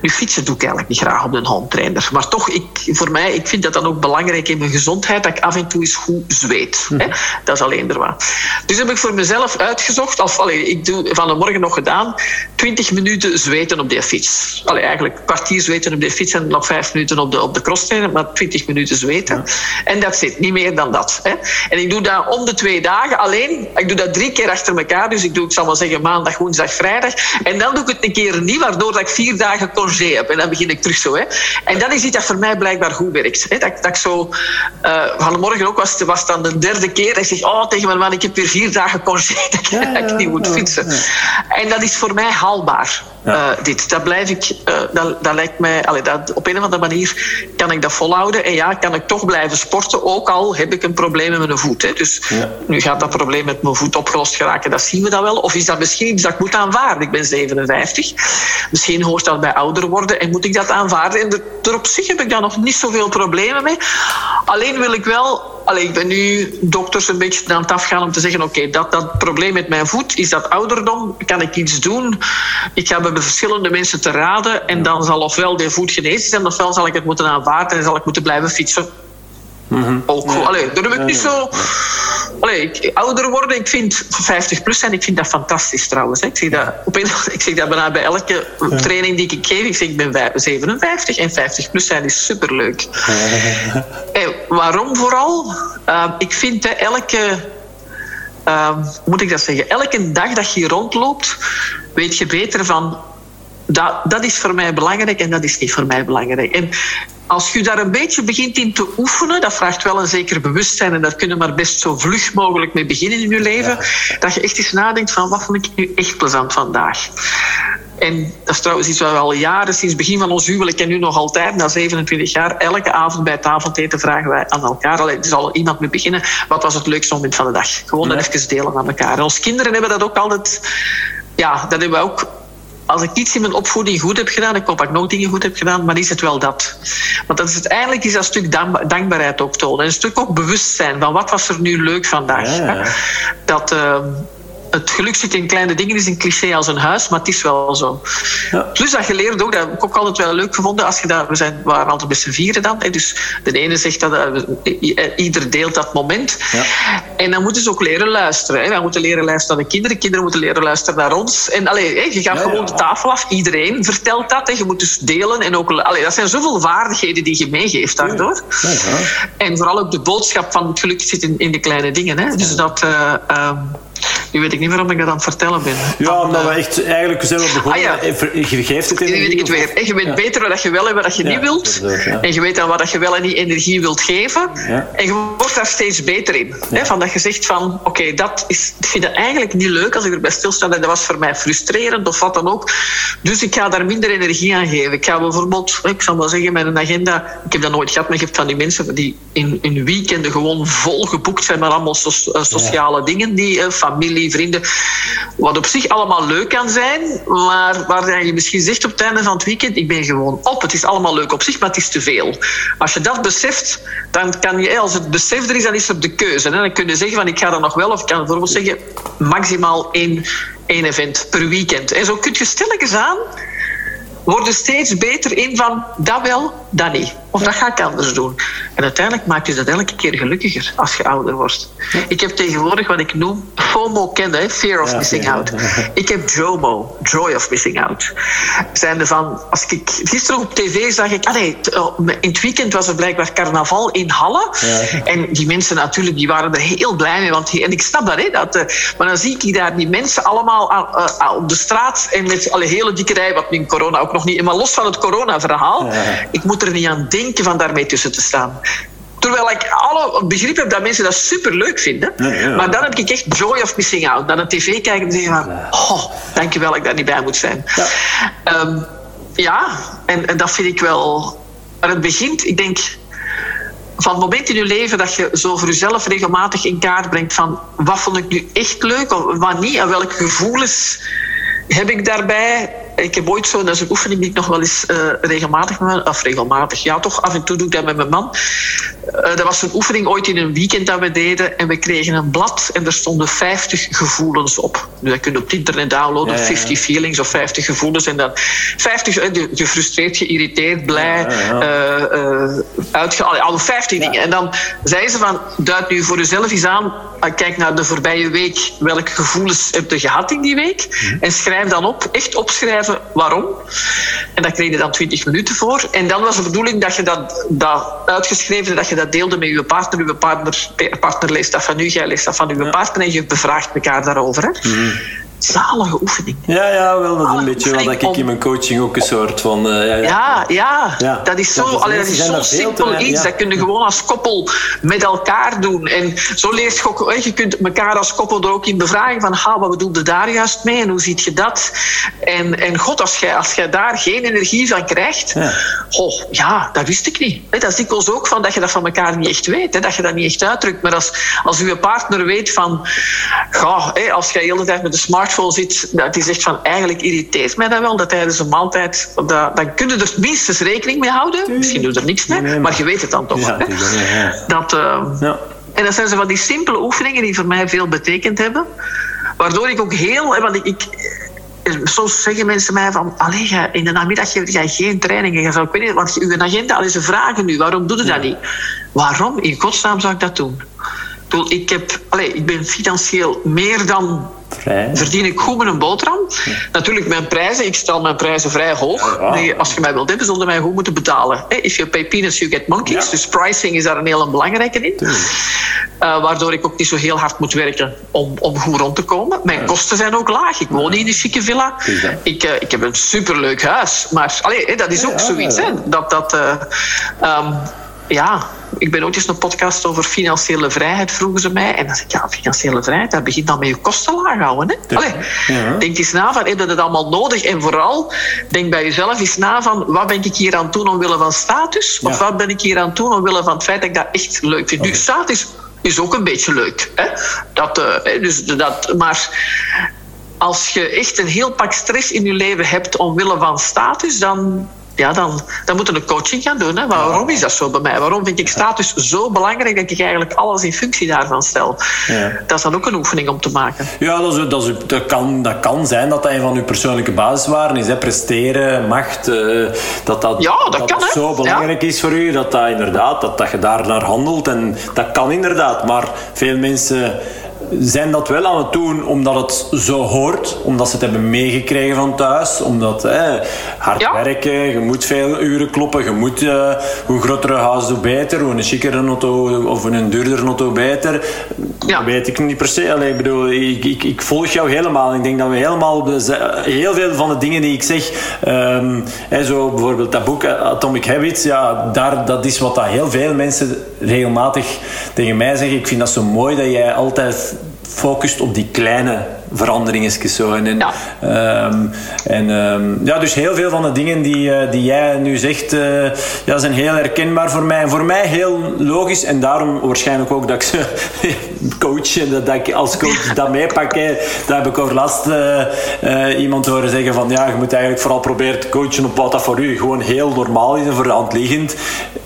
Nu, fietsen doe ik eigenlijk niet graag op een hondtrainer. Maar toch, ik, voor mij, ik vind dat dan ook belangrijk in mijn gezondheid dat ik af en toe eens goed zweet. Hè? Dat is alleen er wat. Dus heb ik voor mezelf uitgezocht, of allee, ik doe van de morgen nog gedaan, 20 minuten zweten op die fiets. Allee, eigenlijk een kwartier zweten op de fiets en nog vijf minuten op de, op de crosstrainer, maar 20 minuten zweten. En dat zit, niet meer dan dat. Hè? En ik doe dat om de twee dagen alleen. Ik doe dat drie keer achter elkaar, dus ik doe, ik zal maar zeggen, maandag, woensdag, vrijdag. En dan doe ik het een keer niet, waardoor dat ik vier dagen congé heb. En dan begin ik terug zo. Hè? En dat is iets dat voor mij blijkbaar goed werkt. Hè? Dat, dat ik zo, uh, vanmorgen ook was, was dan de derde keer. Ik zeg, oh, tegen mijn man, ik heb weer vier dagen congé. Dat, ja, ik niet moet fietsen. En dat is voor mij haalbaar. Uh, dit. Dat blijf ik, uh, dat, dat lijkt mij, allee, dat, op een of andere manier kan ik dat volhouden. En ja, kan ik toch blijven sporten, ook al heb ik een probleem met mijn voet. Hè. Dus ja. nu gaat dat probleem met mijn voet opgelost geraken, dat zien we dan wel. Of is dat misschien iets dat ik moet aanvaarden? Ik ben 57. Misschien hoort dat bij ouder worden en moet ik dat aanvaarden. En er, er op zich heb ik daar nog niet zoveel problemen mee. Alleen wil ik wel Allee, ik ben nu dokters een beetje aan het afgaan om te zeggen: oké, okay, dat, dat probleem met mijn voet, is dat ouderdom? Kan ik iets doen? Ik ga bij verschillende mensen te raden en dan zal ofwel de voet genezen zijn, ofwel zal ik het moeten aanvaarden en zal ik moeten blijven fietsen. Mm-hmm. Ook goed. Allee, daar heb ik niet zo. Allee, ik, ouder worden, ik vind 50 plus zijn, ik vind dat fantastisch trouwens. Ik zeg dat, op een, ik zeg dat bijna bij elke training die ik geef. Ik zeg, ik ben 57 en 50 plus zijn is superleuk. en waarom vooral? Uh, ik vind dat elke. Uh, moet ik dat zeggen? Elke dag dat je rondloopt, weet je beter van dat, dat is voor mij belangrijk en dat is niet voor mij belangrijk. En als je daar een beetje begint in te oefenen, dat vraagt wel een zeker bewustzijn en daar kunnen we maar best zo vlug mogelijk mee beginnen in je leven, dat je echt eens nadenkt van wat vond ik nu echt plezant vandaag. En dat is trouwens iets wat we al jaren, sinds het begin van ons huwelijk en nu nog altijd, na 27 jaar, elke avond bij avondeten vragen wij aan elkaar. Allee, er zal iemand mee beginnen. Wat was het leukste moment van de dag? Gewoon ja. even delen aan elkaar. En onze kinderen hebben dat ook altijd... Ja, dat hebben we ook als ik iets in mijn opvoeding goed heb gedaan, ik hoop dat ik nog dingen goed heb gedaan, maar is het wel dat. Want dat is uiteindelijk is dat stuk dankbaarheid ook tonen. En een stuk ook bewustzijn van wat was er nu leuk vandaag. Ja. Dat, uh, het geluk zit in kleine dingen, is een cliché als een huis, maar het is wel zo. Ja. Plus dat je leert ook, dat heb ik ook altijd wel leuk gevonden, als je daar, we zijn, waren altijd met z'n vieren dan. Hè, dus de ene zegt dat uh, ieder deelt dat moment. Ja. En dan moeten ze ook leren luisteren. Hè. We moeten leren luisteren naar de kinderen, kinderen moeten leren luisteren naar ons. En allee, hè, je gaat ja, gewoon de tafel af, iedereen vertelt dat. Hè. Je moet dus delen. En ook, allee, dat zijn zoveel vaardigheden die je meegeeft daardoor. En vooral ook de boodschap van het geluk zit in, in de kleine dingen. Hè. Dus dat. Uh, um, nu weet ik niet waarom ik dat aan het vertellen ben. Ja, omdat we echt eigenlijk zijn we begonnen. Ah, ja. Je geeft het energie. Nu weet ik het weer. En je weet beter wat je wel en wat je niet wilt. En je weet dan wat je wel en niet energie wilt geven. En je wordt daar steeds beter in. Hè? Van dat je zegt van, oké, okay, dat is, ik vind het eigenlijk niet leuk als ik erbij stilsta. En dat was voor mij frustrerend of wat dan ook. Dus ik ga daar minder energie aan geven. Ik ga bijvoorbeeld, ik zal wel zeggen, mijn agenda... Ik heb dat nooit gehad, maar je hebt van die mensen die in, in weekenden gewoon vol geboekt zijn met allemaal so, sociale dingen. Die uh, vrienden. Wat op zich allemaal leuk kan zijn, maar waar je misschien zegt op het einde van het weekend: ik ben gewoon op. Het is allemaal leuk op zich, maar het is te veel. Als je dat beseft, dan kan je, als het besef er is, dan is er de keuze. Dan kun je zeggen: van ik ga er nog wel, of ik kan bijvoorbeeld zeggen: maximaal één, één event per weekend. En zo kun je stilletjes aan worden steeds beter in van dat wel, dat niet. Of dat ga ik anders doen. En uiteindelijk maakt je dat elke keer gelukkiger als je ouder wordt. Ik heb tegenwoordig wat ik noem FOMO kennen, Fear of ja, Missing ja, Out. Ik heb JOMO, Joy of Missing Out. Zijn van, als ik gisteren op tv zag ik, ah nee, oh, in het weekend was er blijkbaar carnaval in Halle. En die mensen natuurlijk, die waren er heel blij mee. Want en ik snap dat, hè, dat uh, maar dan zie ik daar die mensen allemaal uh, uh, op de straat en met alle hele dikke rij, wat in corona ook nog niet, maar los van het corona-verhaal, ik moet er niet aan denken van daarmee tussen te staan. Terwijl ik alle begrip heb dat mensen dat super leuk vinden. Ja, ja. Maar dan heb ik echt joy of missing out. Dan een tv kijken en zeggen van... Oh, dankjewel dat ik daar niet bij moet zijn. Ja, um, ja en, en dat vind ik wel... Maar het begint, ik denk... Van het moment in je leven dat je zo voor jezelf regelmatig in kaart brengt van... Wat vond ik nu echt leuk of wat niet? En welke gevoelens heb ik daarbij? Ik heb ooit zo, dat is een oefening die ik nog wel eens uh, regelmatig, of regelmatig, ja toch, af en toe doe ik dat met mijn man. Uh, dat was een oefening ooit in een weekend dat we deden en we kregen een blad en er stonden 50 gevoelens op. Nu, dat kun je op het internet downloaden, ja, 50 feelings of 50 gevoelens en dan 50, gefrustreerd, geïrriteerd, blij, uh, uitge... Alle 50 dingen. En dan zei ze van, duid nu voor jezelf eens aan, kijk naar de voorbije week, welke gevoelens heb je gehad in die week? Mhm. En schrijf dan op, echt opschrijven waarom. En daar kreeg je dan 20 minuten voor. En dan was de bedoeling dat je dat, dat uitgeschreven, dat je dat deelde met je partner. Uw partner, partner leest dat van u, jij leest dat van uw partner en je bevraagt elkaar daarover. Hè? Mhm zalige oefening. Ja, ja, wel. Dat is een beetje wat ik in mijn coaching ook een soort van... Uh, ja, ja, ja, ja, dat is zo, allee, dat is zo simpel iets. Dat kun je gewoon als koppel met elkaar doen. En zo leert je ook... Je kunt elkaar als koppel er ook in bevragen van... Ha, wat bedoelde daar juist mee en hoe ziet je dat? En, en god, als jij, als jij daar geen energie van krijgt... Ja. Oh, ja, dat wist ik niet. Dat is dikwijls ook van dat je dat van elkaar niet echt weet. Dat je dat niet echt uitdrukt. Maar als, als je partner weet van... Ja, als jij de hele tijd met de smart smartphone zit, dat is echt van eigenlijk irriteert mij dat wel, dat tijdens een maaltijd, dat, dan kun je er minstens rekening mee houden. Misschien doe je er niks mee, maar je weet het dan toch. Ja, Dat, uh, ja. En dat zijn zo van die simpele oefeningen die voor mij veel betekend hebben. Waardoor ik ook heel... Want ik, ik soms zeggen mensen mij van, allee, in de namiddag heb jij geen trainingen. Ik weet niet, want uw agenda, al ze vragen nu, waarom doe je dat niet? Waarom? In godsnaam zou ik dat doen? Ik, heb, allez, ik ben financieel meer dan Vrij. verdien ik goed met een boterham. Natuurlijk, mijn prijzen, ik stel mijn prijzen vrij hoog. Als je mij wilt hebben, zul je mij goed moeten betalen. If you pay peanuts, you get monkeys. Dus pricing is daar een heel belangrijke in. Uh, waardoor ik ook niet zo heel hard moet werken om, om goed rond te komen. Mijn kosten zijn ook laag. Ik woon in een chique villa. Ik, uh, ik heb een superleuk huis. Maar allee, dat is ook zoiets. Hè, dat, dat, uh, um, ja, ik ben ooit eens een podcast over financiële vrijheid, vroegen ze mij. En dan zeg ik, ja, financiële vrijheid, dat begint dan met je kosten laag houden. Hè? Allee, ja. Denk eens na van, heb je het allemaal nodig? En vooral, denk bij jezelf eens na van, wat ben ik hier aan het doen omwille van status? Of wat ben ik hier aan het doen omwille van het feit dat ik dat echt leuk vind? Nu, status is ook een beetje leuk. Hè? Dat, uh, dus dat, maar als je echt een heel pak stress in je leven hebt omwille van status, dan ja, dan, dan moeten we een coaching gaan doen. Hè. waarom is dat zo bij mij? Waarom vind ik status zo belangrijk dat ik eigenlijk alles in functie daarvan stel? Ja. Dat is dan ook een oefening om te maken. Ja, dat, is, dat, is, dat, kan, dat kan zijn dat dat een van uw persoonlijke basiswaarden is. Hè. Presteren, macht, uh, dat dat, ja, dat, kan, zo belangrijk is voor u. Dat, dat, inderdaad, dat, dat je daar naar handelt. En dat kan inderdaad. Maar veel mensen zijn dat wel aan het doen omdat het zo hoort, omdat ze het hebben meegekregen van thuis, omdat hard werken, je moet veel uren kloppen, je moet, uh, hoe groter huis, hoe beter, hoe een chicere auto of een duurder auto beter. Ja. Dat weet ik niet per se. Allee, ik bedoel, ik, ik, ik, volg jou helemaal. Ik denk dat we helemaal heel veel van de dingen die ik zeg, um, zo bijvoorbeeld dat boek Atomic Habits, ja, daar, dat is wat dat heel veel mensen regelmatig tegen mij zeggen. Ik vind dat zo mooi dat jij altijd focust op die kleine veranderingen zo. En, ja. Um, en um, ja, dus heel veel van de dingen die, uh, die jij nu zegt, uh, ja, zijn heel herkenbaar voor mij. En voor mij heel logisch. En daarom waarschijnlijk ook dat ik ze coach en dat, dat ik als coach dat meepak. Daar heb ik over last uh, iemand horen zeggen van ja, je moet eigenlijk vooral proberen te coachen op wat dat voor u gewoon heel normaal is en voor de hand liggend.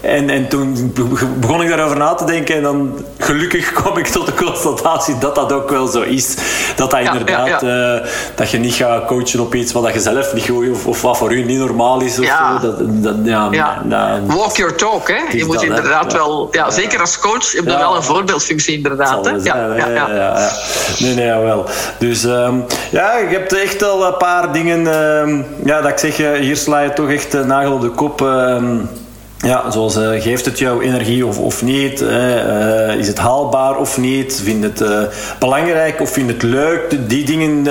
En, en toen begon ik daarover na te denken en dan gelukkig kwam ik tot de constatatie dat dat ook wel zo is. Dat dat inderdaad, eh, dat je niet gaat coachen op iets wat je zelf niet goed of, of wat voor u niet normaal is. Of. Zo. Dat, dat, ja, Walk your talk, hè. Je moet inderdaad wel, ja, zeker als coach, heb je wel een voorbeeldfunctie inderdaad. Hè? Ja, ja, ja, Nee, nee, wel. Dus um, ja, je hebt echt al een paar dingen, um, ja, dat ik zeg, eh, hier sla je toch echt nagel op de kop. Um, ja, zoals uh, geeft het jou energie of, of niet? Uh, is het haalbaar of niet? Vind het uh, belangrijk of vind het leuk? Die dingen,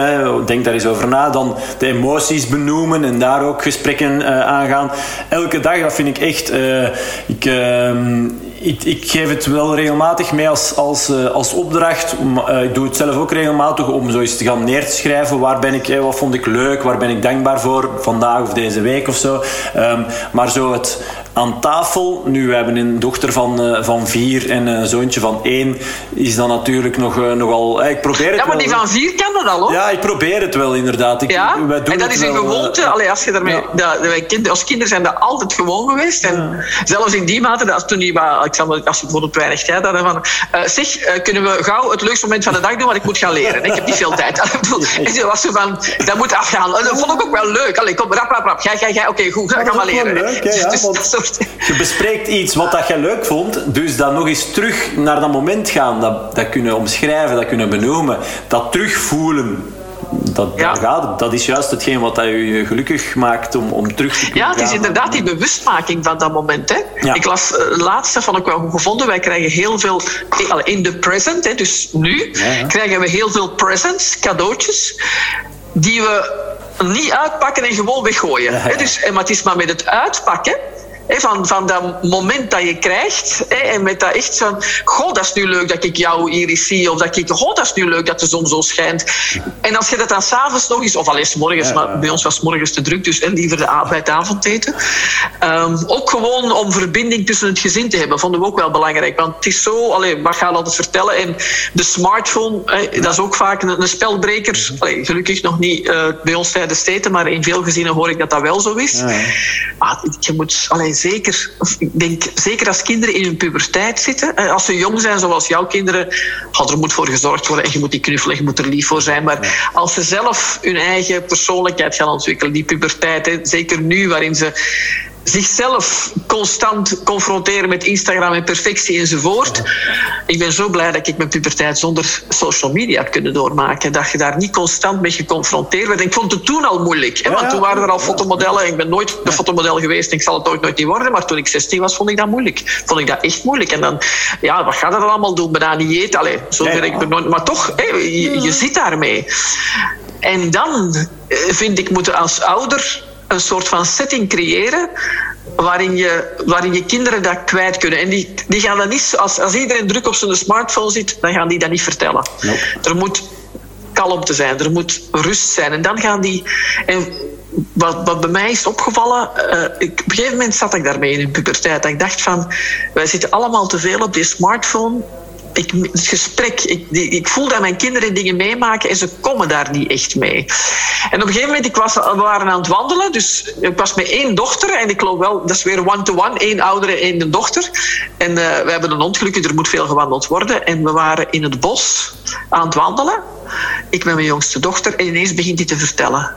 denk daar eens over na. Dan de emoties benoemen en daar ook gesprekken aangaan. Elke dag, dat vind ik echt. ik, ehm, ik, ik, geef het wel regelmatig mee als, als, als opdracht. ik doe het zelf ook regelmatig om zo eens te gaan neer te schrijven. Waar ben ik, wat vond ik leuk? Waar ben ik dankbaar voor vandaag of deze week of zo? Um, maar zo het aan tafel. Nu, we hebben een dochter van, uh, van vier en een zoontje van één. Is dan natuurlijk nog, uh, nogal... ik probeer het ja, maar die van vier kan dat al, hoor. Ja, ik probeer het wel, inderdaad. Ik, ja, wij doen en dat is een gewoonte. Allee, als je daarmee, ja. dat, wij kind, als kinderen zijn dat altijd gewoon geweest. En zelfs in die mate, dat toen die, Alexander, als je bijvoorbeeld weinig tijd had, van... zeg, kunnen we gauw het leukste moment van de dag doen, want ik moet gaan leren. Ik heb niet veel tijd. en ze was van, dat moet afgaan. Dat vond ik ook wel leuk. Allee, kom, rap, rap, rap. Ga, ga, ga. Oké, goed, ga maar leren. Leuk, hè, ja, dus, Je bespreekt iets wat dat je leuk vond, dus dan nog eens terug naar dat moment gaan, dat, dat kunnen omschrijven, dat kunnen benoemen, dat terugvoelen. Dat, ja. gaat, dat is juist hetgeen wat dat je gelukkig maakt om, om terug te kunnen Ja, het is inderdaad die bewustmaking van dat moment. Hè. Ik las uh, laatst, vond ik wel goed gevonden, wij krijgen heel veel in the present, hè, dus nu, ja, krijgen we heel veel presents, cadeautjes, die we niet uitpakken en gewoon weggooien. Hè. Dus, maar het is maar met het uitpakken van, van dat moment dat je krijgt. en met dat echt van, goh, dat is nu leuk dat ik jou hier zie. Of dat ik, goh, dat is nu leuk dat de zon zo schijnt. En als je dat dan s'avonds nog eens, of al eens morgens, maar bij ons was morgens te druk, dus liever de, bij het avondeten. Um, ook gewoon om verbinding tussen het gezin te hebben, vonden we ook wel belangrijk. Want het is zo, allee, wat gaat altijd vertellen? En de smartphone, dat is ook vaak een, een spelbreker. Allee, gelukkig nog niet uh, bij ons tijdens steden, maar in veel gezinnen hoor ik dat dat wel zo is. Maar je moet, allee, zeker, ik denk, zeker als kinderen in hun puberteit zitten, als ze jong zijn zoals jouw kinderen, had er moet voor gezorgd worden en je moet die knuffelen, je moet er lief voor zijn. Maar als ze zelf hun eigen persoonlijkheid gaan ontwikkelen, die puberteit, zeker nu waarin ze zichzelf constant confronteren met Instagram en perfectie enzovoort. Ik ben zo blij dat ik mijn puberteit zonder social media heb kunnen doormaken. Dat je daar niet constant mee geconfronteerd werd. ik vond het toen al moeilijk. Hè? Want toen waren er al fotomodellen. Ik ben nooit de fotomodel geweest en ik zal het ooit nooit niet worden. Maar toen ik 16 was, vond ik dat moeilijk. Vond ik dat echt moeilijk. En dan, ja, wat gaat dat allemaal doen? Bijna niet eten. Allee, zo ik nooit, maar toch, je, je zit daarmee. En dan eh, vind ik, moeten als ouder een soort van setting creëren waarin je, waarin je kinderen dat kwijt kunnen. En die, die gaan dat niet, als, als iedereen druk op zijn smartphone zit, dan gaan die dat niet vertellen. Er moet kalmte zijn, er moet rust zijn. En dan gaan die. En wat, wat bij mij is opgevallen, uh, ik, op een gegeven moment zat ik daarmee in de puberteit. Dat ik dacht van, wij zitten allemaal te veel op die smartphone ik, het gesprek, ik, ik voel dat mijn kinderen dingen meemaken en ze komen daar niet echt mee. En op een gegeven moment, ik was, we waren aan het wandelen, dus ik was met één dochter en ik geloof wel, dat is weer one-to-one, één oudere, één dochter. En uh, we hebben een ongeluk, er moet veel gewandeld worden. En we waren in het bos aan het wandelen. Ik met mijn jongste dochter en ineens begint hij te vertellen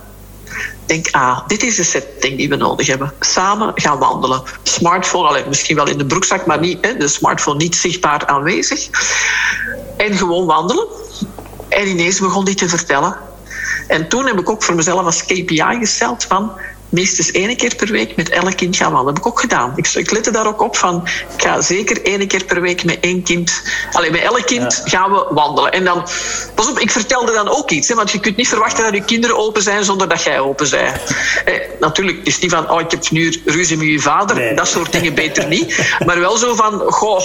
denk, ah, dit is de setting die we nodig hebben. Samen gaan wandelen. Smartphone, alleen, misschien wel in de broekzak, maar niet, hè, de smartphone niet zichtbaar aanwezig. En gewoon wandelen. En ineens begon hij te vertellen. En toen heb ik ook voor mezelf als KPI gesteld van minstens één keer per week met elk kind gaan wandelen. Dat heb ik ook gedaan. Ik, ik lette daar ook op van, ik ga zeker één keer per week met één kind, alleen met elk kind gaan we wandelen. En dan, pas op, ik vertelde dan ook iets, hè, want je kunt niet verwachten dat je kinderen open zijn zonder dat jij open bent. Eh, natuurlijk, het is niet van, oh, ik heb nu ruzie met je vader, dat soort dingen beter niet. Maar wel zo van, goh,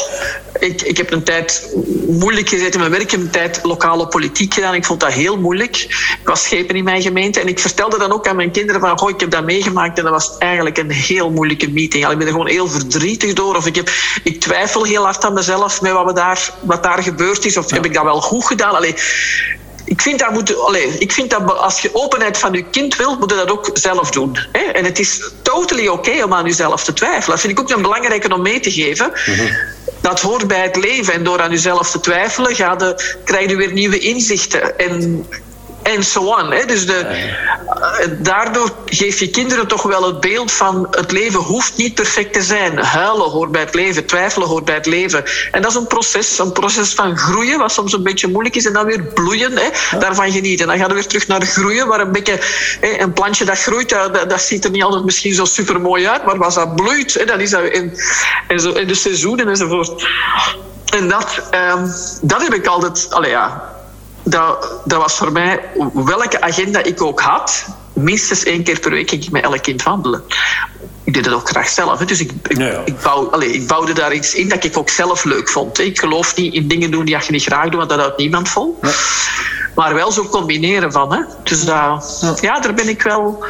ik, ik heb een tijd moeilijk gezeten in mijn werk, ik heb een tijd lokale politiek gedaan, ik vond dat heel moeilijk. Ik was schepen in mijn gemeente en ik vertelde dan ook aan mijn kinderen van, goh, ik heb dat meegemaakt en dat was eigenlijk een heel moeilijke meeting. Ik ben er gewoon heel verdrietig door. Of ik, heb, ik twijfel heel hard aan mezelf met wat, we daar, wat daar gebeurd is. Of heb ik dat wel goed gedaan? Allee, ik vind, dat moet, allez, ik vind dat als je openheid van je kind wilt, moet je dat ook zelf doen. Hè? En het is totally oké om aan jezelf te twijfelen. Dat vind ik ook een belangrijke om mee te geven. Dat hoort bij het leven. En door aan jezelf te twijfelen, ga de, krijg je weer nieuwe inzichten. En en zo on. Dus de, eh, daardoor geef je kinderen toch wel het beeld van het leven hoeft niet perfect te zijn. Huilen hoort bij het leven, twijfelen hoort bij het leven. En dat is een proces, een proces van groeien, wat soms een beetje moeilijk is, en dan weer bloeien. Hè, daarvan genieten. Dan gaan we weer terug naar groeien, waar een beetje hè, een plantje dat groeit, dat, dat, ziet er niet altijd misschien zo super mooi uit, maar als dat bloeit, hè, dan is dat in, in, zo, in de seizoenen enzovoort. En dat, um, dat heb ik altijd, allee ja, dat, dat was voor mij, welke agenda ik ook had, minstens één keer per week ging ik met elk kind wandelen. Ik deed het ook graag zelf. Hè. Dus ik, ik, Ik, bouw, allez, ik, bouwde daar iets in dat ik ook zelf leuk vond. Ik geloof niet in dingen doen die je niet graag doet, want dat houdt niemand vol. Maar wel zo combineren van. Hè. Dus dat, ja. daar ben ik wel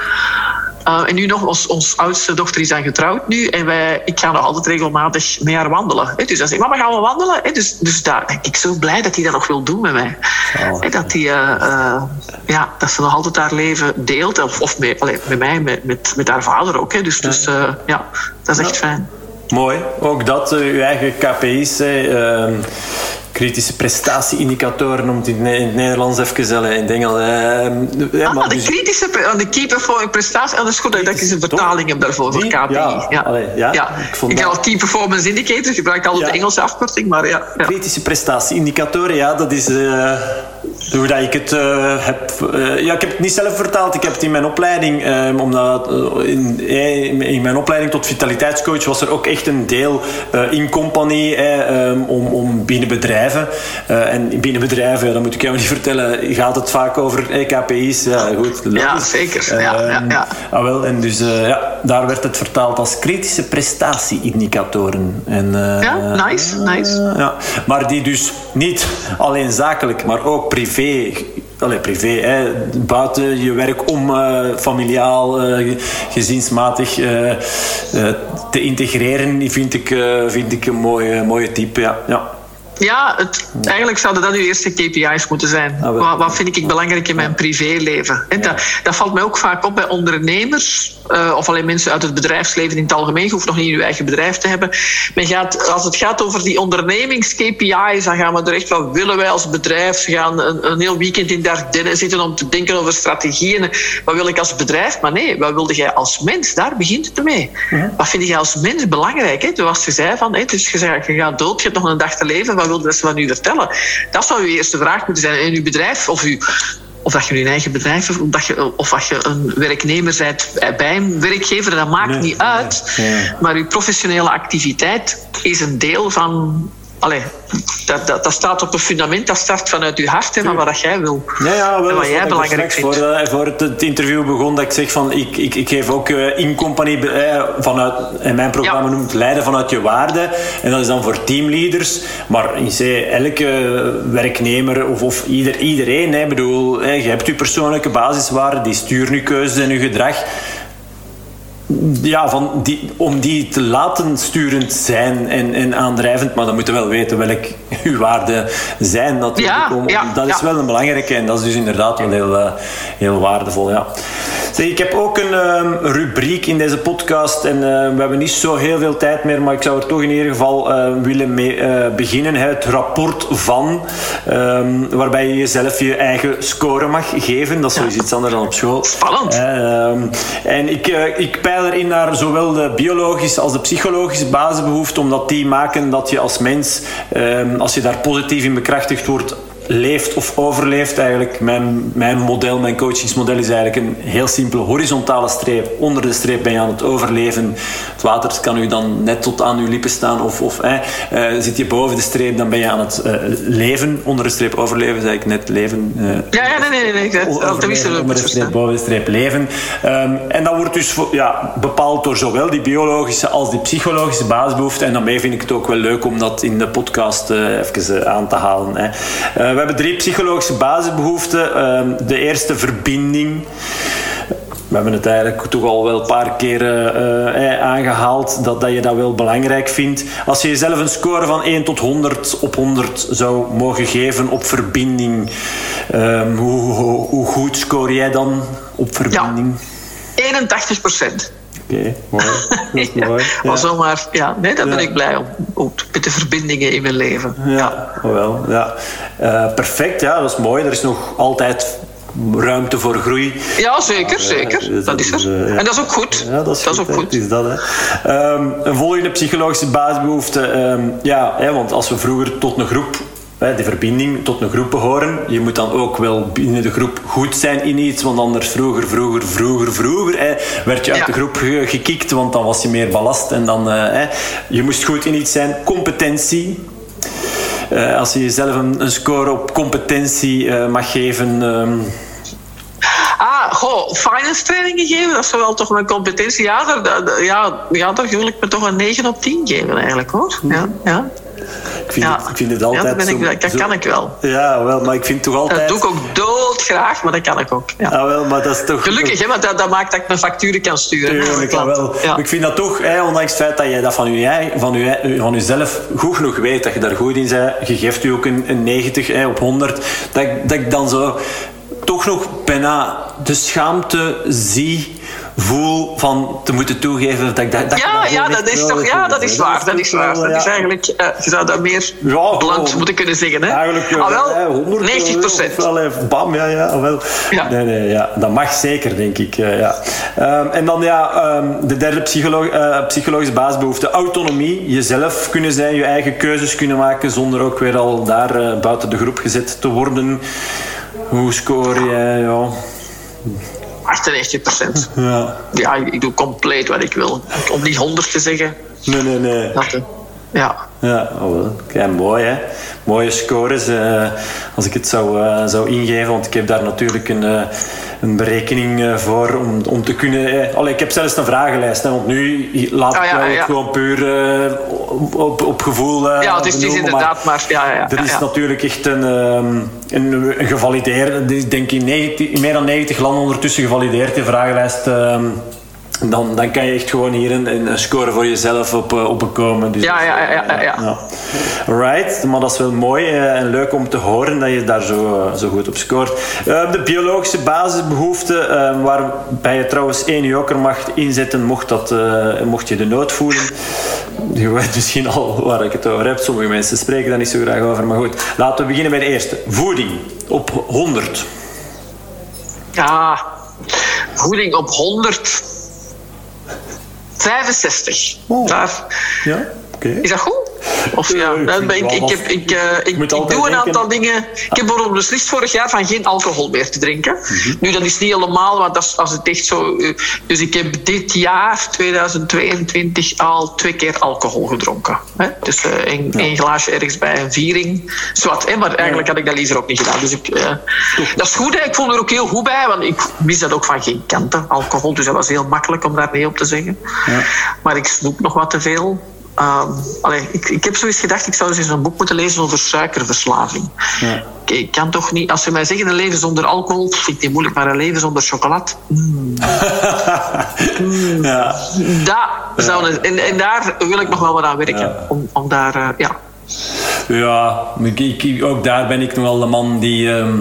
Uh, en nu nog, ons, ons oudste dochter is dan getrouwd nu. En wij, ik ga nog altijd regelmatig mee haar wandelen. Hè. Dus dan zeg ik, mama, gaan we wandelen? Hè. Dus, dus daar ben ik zo blij dat hij dat nog wil doen met mij. Oh. Dat, die, uh, ja, dat ze nog altijd haar leven deelt. Of, of met, allez, met mij, met, met, met haar vader ook. Hè. Dus, ja. dus ja, dat is echt fijn. Mooi. Ook dat, uw eigen KPI's. Ehm, kritische prestatieindicatoren, om het in het Nederlands even te zeggen. In Engels. Uh, ah, de dus- kritische de key performing prestatie. En dat is goed dat je een vertaling hebt daarvoor, voor KPI. Ja, ja. ja. ja. Ik, vond ik dat... al key performance indicator, gebruik altijd de Engelse afkorting, maar ja. Kritische prestatieindicatoren, ja, dat is... Uh, hoe dat ik het uh, heb... Uh, ja, ik heb het niet zelf vertaald, ik heb het in mijn opleiding... Um, omdat in, in, mijn opleiding tot vitaliteitscoach was er ook echt een deel in compagnie um, om, om binnen bedrijven bedrijven. Uh, en binnen bedrijven, dat moet ik jou niet vertellen, gaat het vaak over KPI's. Ja, goed, ja zeker. ja, ja, ehm, ja. Ah, wel, en dus uh, ja, daar werd het vertaald als kritische prestatieindicatoren. En, uh, ja, nice, nice. ja. Maar die dus niet alleen zakelijk, maar ook privé Allee, privé, hè, buiten je werk om uh, familiaal, uh, gezinsmatig uh, te integreren, vind ik, vind ik een mooie, mooie type. Ja. ja. Ja, het, eigenlijk zouden dat uw eerste KPI's moeten zijn. Ah, wat, wat, vind ik belangrijk in mijn privéleven? Dat, dat, valt mij ook vaak op bij ondernemers, uh, of alleen mensen uit het bedrijfsleven in het algemeen. Je hoeft nog niet uw eigen bedrijf te hebben. Maar gaat, als het gaat over die ondernemings-KPI's, dan gaan we er echt van willen wij als bedrijf gaan een, een heel weekend in Dardenne zitten om te denken over strategieën. Wat wil ik als bedrijf? Maar nee, wat wilde jij als mens? Daar begint het mee. Wat vind je als mens belangrijk? Hè? Zoals je zei, van, hè, dus je, je gaat dood, je hebt nog een dag te leven wat wilde ze van u vertellen? Dat zou uw eerste vraag moeten zijn. In uw bedrijf, of u of dat je een eigen bedrijf hebt, of dat je, of dat je een werknemer bent bij een werkgever, dat maakt niet uit. Maar uw professionele activiteit is een deel van Allee, dat, dat, dat, staat op een fundament, dat start vanuit je hart en wat jij wil. Ja, ja wel, en wat jij belangrijk vindt. Voor, uh, voor het, interview begon dat ik zeg van ik, ik, ik geef ook uh, in company uh, vanuit, in mijn programma ja. noemt leiden vanuit je waarde. En dat is dan voor teamleaders. Maar in zee, elke werknemer of, of ieder, iedereen, hè, bedoel, hè, je hebt je persoonlijke basiswaarden, die sturen je keuzes en je gedrag ja, van die, om die te laten sturend zijn en, en aandrijvend, maar dan moeten we wel weten welke uw waarden zijn. Natuurlijk. Ja, dat is wel een belangrijke en dat is dus inderdaad wel heel, uh, heel waardevol. Ja. Zeg, ik heb ook een um, rubriek in deze podcast en uh, we hebben niet zo heel veel tijd meer, maar ik zou er toch in ieder geval uh, willen mee beginnen. Het rapport van, um, waarbij je jezelf je eigen score mag geven. Dat is sowieso iets anders dan op school. Spannend. Ehm, en ik, ik peil erin naar zowel de biologische als de psychologische basisbehoeften, omdat die maken dat je als mens, als je daar positief in bekrachtigd wordt, leeft of overleeft eigenlijk. Mijn, mijn model, mijn coachingsmodel is eigenlijk een heel simpele horizontale streep. Onder de streep ben je aan het overleven. Het water kan u dan net tot aan uw lippen staan. Of, of eh, zit je boven de streep, dan ben je aan het uh, leven. Onder de streep overleven, zei ik net leven. Uh, ja, ja, nee, nee, nee. nee. Onder de streep, boven de streep leven. Um, en dat wordt dus ja, bepaald door zowel die biologische als die psychologische basisbehoeften. En daarmee vind ik het ook wel leuk om dat in de podcast even aan te halen. Hè we hebben drie psychologische basisbehoeften. Ehm, de eerste, verbinding. We hebben het eigenlijk toch al wel een paar keer uh, uh, aangehaald dat, dat je dat wel belangrijk vindt. Als je jezelf een score van 1 tot 100 op 100 zou mogen geven op verbinding, um, hoe, hoe, hoe, goed score jij dan op verbinding? Ja, 81 procent. Oké, mooi. mooi. Ja. zomaar, ja, nee, daar ben ik blij om, om. Met de verbindingen in mijn leven. Ja, wel. Ja. Uh, perfect, ja, dat is mooi. Er is nog altijd ruimte voor groei. Ja, zeker, zeker. dat is er. Dus, en dat is ook goed. Ja, dat is, dat is ook goed. Is dat, hè. Um, een volgende psychologische basisbehoefte. Um, ja, hè, want als we vroeger tot een groep de verbinding tot een groep behoren. Je moet dan ook wel binnen de groep goed zijn in iets, want anders vroeger, vroeger, vroeger, vroeger hè, werd je uit de groep gekikt, want dan was je meer ballast. En dan, uh, hè, je moest goed in iets zijn. Competentie. Uh, als je jezelf een, een, score op competentie uh, mag geven. Um... Ah, goh, finance trainingen geven, dat is wel toch mijn competentie. Ja, daar, ja, ja, daar wil ik me toch een 9 op 10 geven eigenlijk hoor. Ja, ja. Vind, Ja. het, ik vind het altijd Ja, dat, zo, ik, dat zo- kan ik wel. Ja, wel, maar ik vind toch altijd... Dat doe ik ook doodgraag, maar dat kan ik ook. Ja. Ah, wel, maar dat is toch... Gelukkig, hè, want dat, dat maakt dat ik mijn facturen kan sturen. Tuurlijk, wel. Ja. Ik vind dat toch, hè, ondanks het feit dat je dat van, ei- van, je, van jezelf goed genoeg weet, dat je daar goed in bent, je geeft je ook een, een 90 hè, op 100, dat, dat ik dan zo toch nog bijna de schaamte zie, voel van te moeten toegeven dat ik dat, dat Ja, dat ja, dat is toch, ja, dat is waar. Dat is waar. wel, Dat is eigenlijk, eh, je zou dat meer Ja, gewoon. moeten kunnen zeggen. Hè? Eigenlijk eh, ah, wel, hè, 100 90 procent. Bam, ja, ja, wel. Ja. Nee, nee, ja, dat mag zeker, denk ik. eh, ja. Ehm, en dan ja, ehm, de derde psycholo eh, psychologische basisbehoefte, autonomie. Jezelf kunnen zijn, je eigen keuzes kunnen maken zonder ook weer al daar eh, buiten de groep gezet te worden. Hoe score jij? Ja. 98 procent. ja. Ja, ik doe compleet wat ik wil. Om niet 100 te zeggen. Nee, nee, nee. Dat, eh, ja. Ja, oh. Ja, mooi hè. Mooie scores. eh, als ik het zou, eh, zou ingeven, want ik heb daar natuurlijk een, een berekening eh, voor om, om te kunnen. Eh, allee, ik heb zelfs een vragenlijst, hè, want nu laat ik ja, het ja. gewoon puur eh, op, op, gevoel. eh, ja, het is, het is inderdaad maar... Ja, ja, er is natuurlijk echt een, ehm, een, een gevalideerde, ik denk in, 90 in meer dan 90 landen ondertussen gevalideerd, die vragenlijst. Dan, dan kan je echt gewoon hier een, een score voor jezelf op, eh, opkomen. Dus Ja, ja, ja, ja, ja. Right, maar dat is wel mooi eh, en leuk om te horen dat je daar zo, eh, zo goed op scoort. De biologische basisbehoeften, eh, waarbij je trouwens één joker mag inzetten mocht, dat, mocht je de nood voelen. Je weet misschien al waar ik het over heb. Sommige mensen spreken daar niet zo graag over, maar goed. Laten we beginnen bij de eerste. Voeding op 100. Ja, voeding op 100. 65. Oh. Daar. Ja, oké. Is dat goed? Of ja, Eh, ik vind ben ik, ik, wat- heb, ik, eh, ik, ik doe een denken- aantal dingen. Ik heb bijvoorbeeld beslist vorig jaar van geen alcohol meer te drinken. Mhm. Nu, dat is niet helemaal, want dat is, als het echt zo... eh, Dus ik heb dit jaar, 2022, al twee keer alcohol gedronken. Hè? Dus eh, één één glaasje ergens bij een viering. Zwat, hè? Maar eigenlijk had ik dat liever ook niet gedaan. Dus ik, eh, dat is goed, hè? ik voel er ook heel goed bij, want ik mis dat ook van geen kanten, alcohol. Dus dat was heel makkelijk om daar nee op te zeggen. Maar ik snoep nog wat te veel. Ehm, allee, ik, ik heb zoiets gedacht, ik zou eens een boek moeten lezen over suikerverslaving. Ik, ik kan toch niet, als ze mij zeggen een leven zonder alcohol, vind ik die moeilijk, maar een leven zonder chocolade, Ja. dat zou en, en daar wil ik nog wel wat aan werken. Ja. Om, om daar, eh, ja. Ja, ik, ook daar ben ik nogal de man die ehm,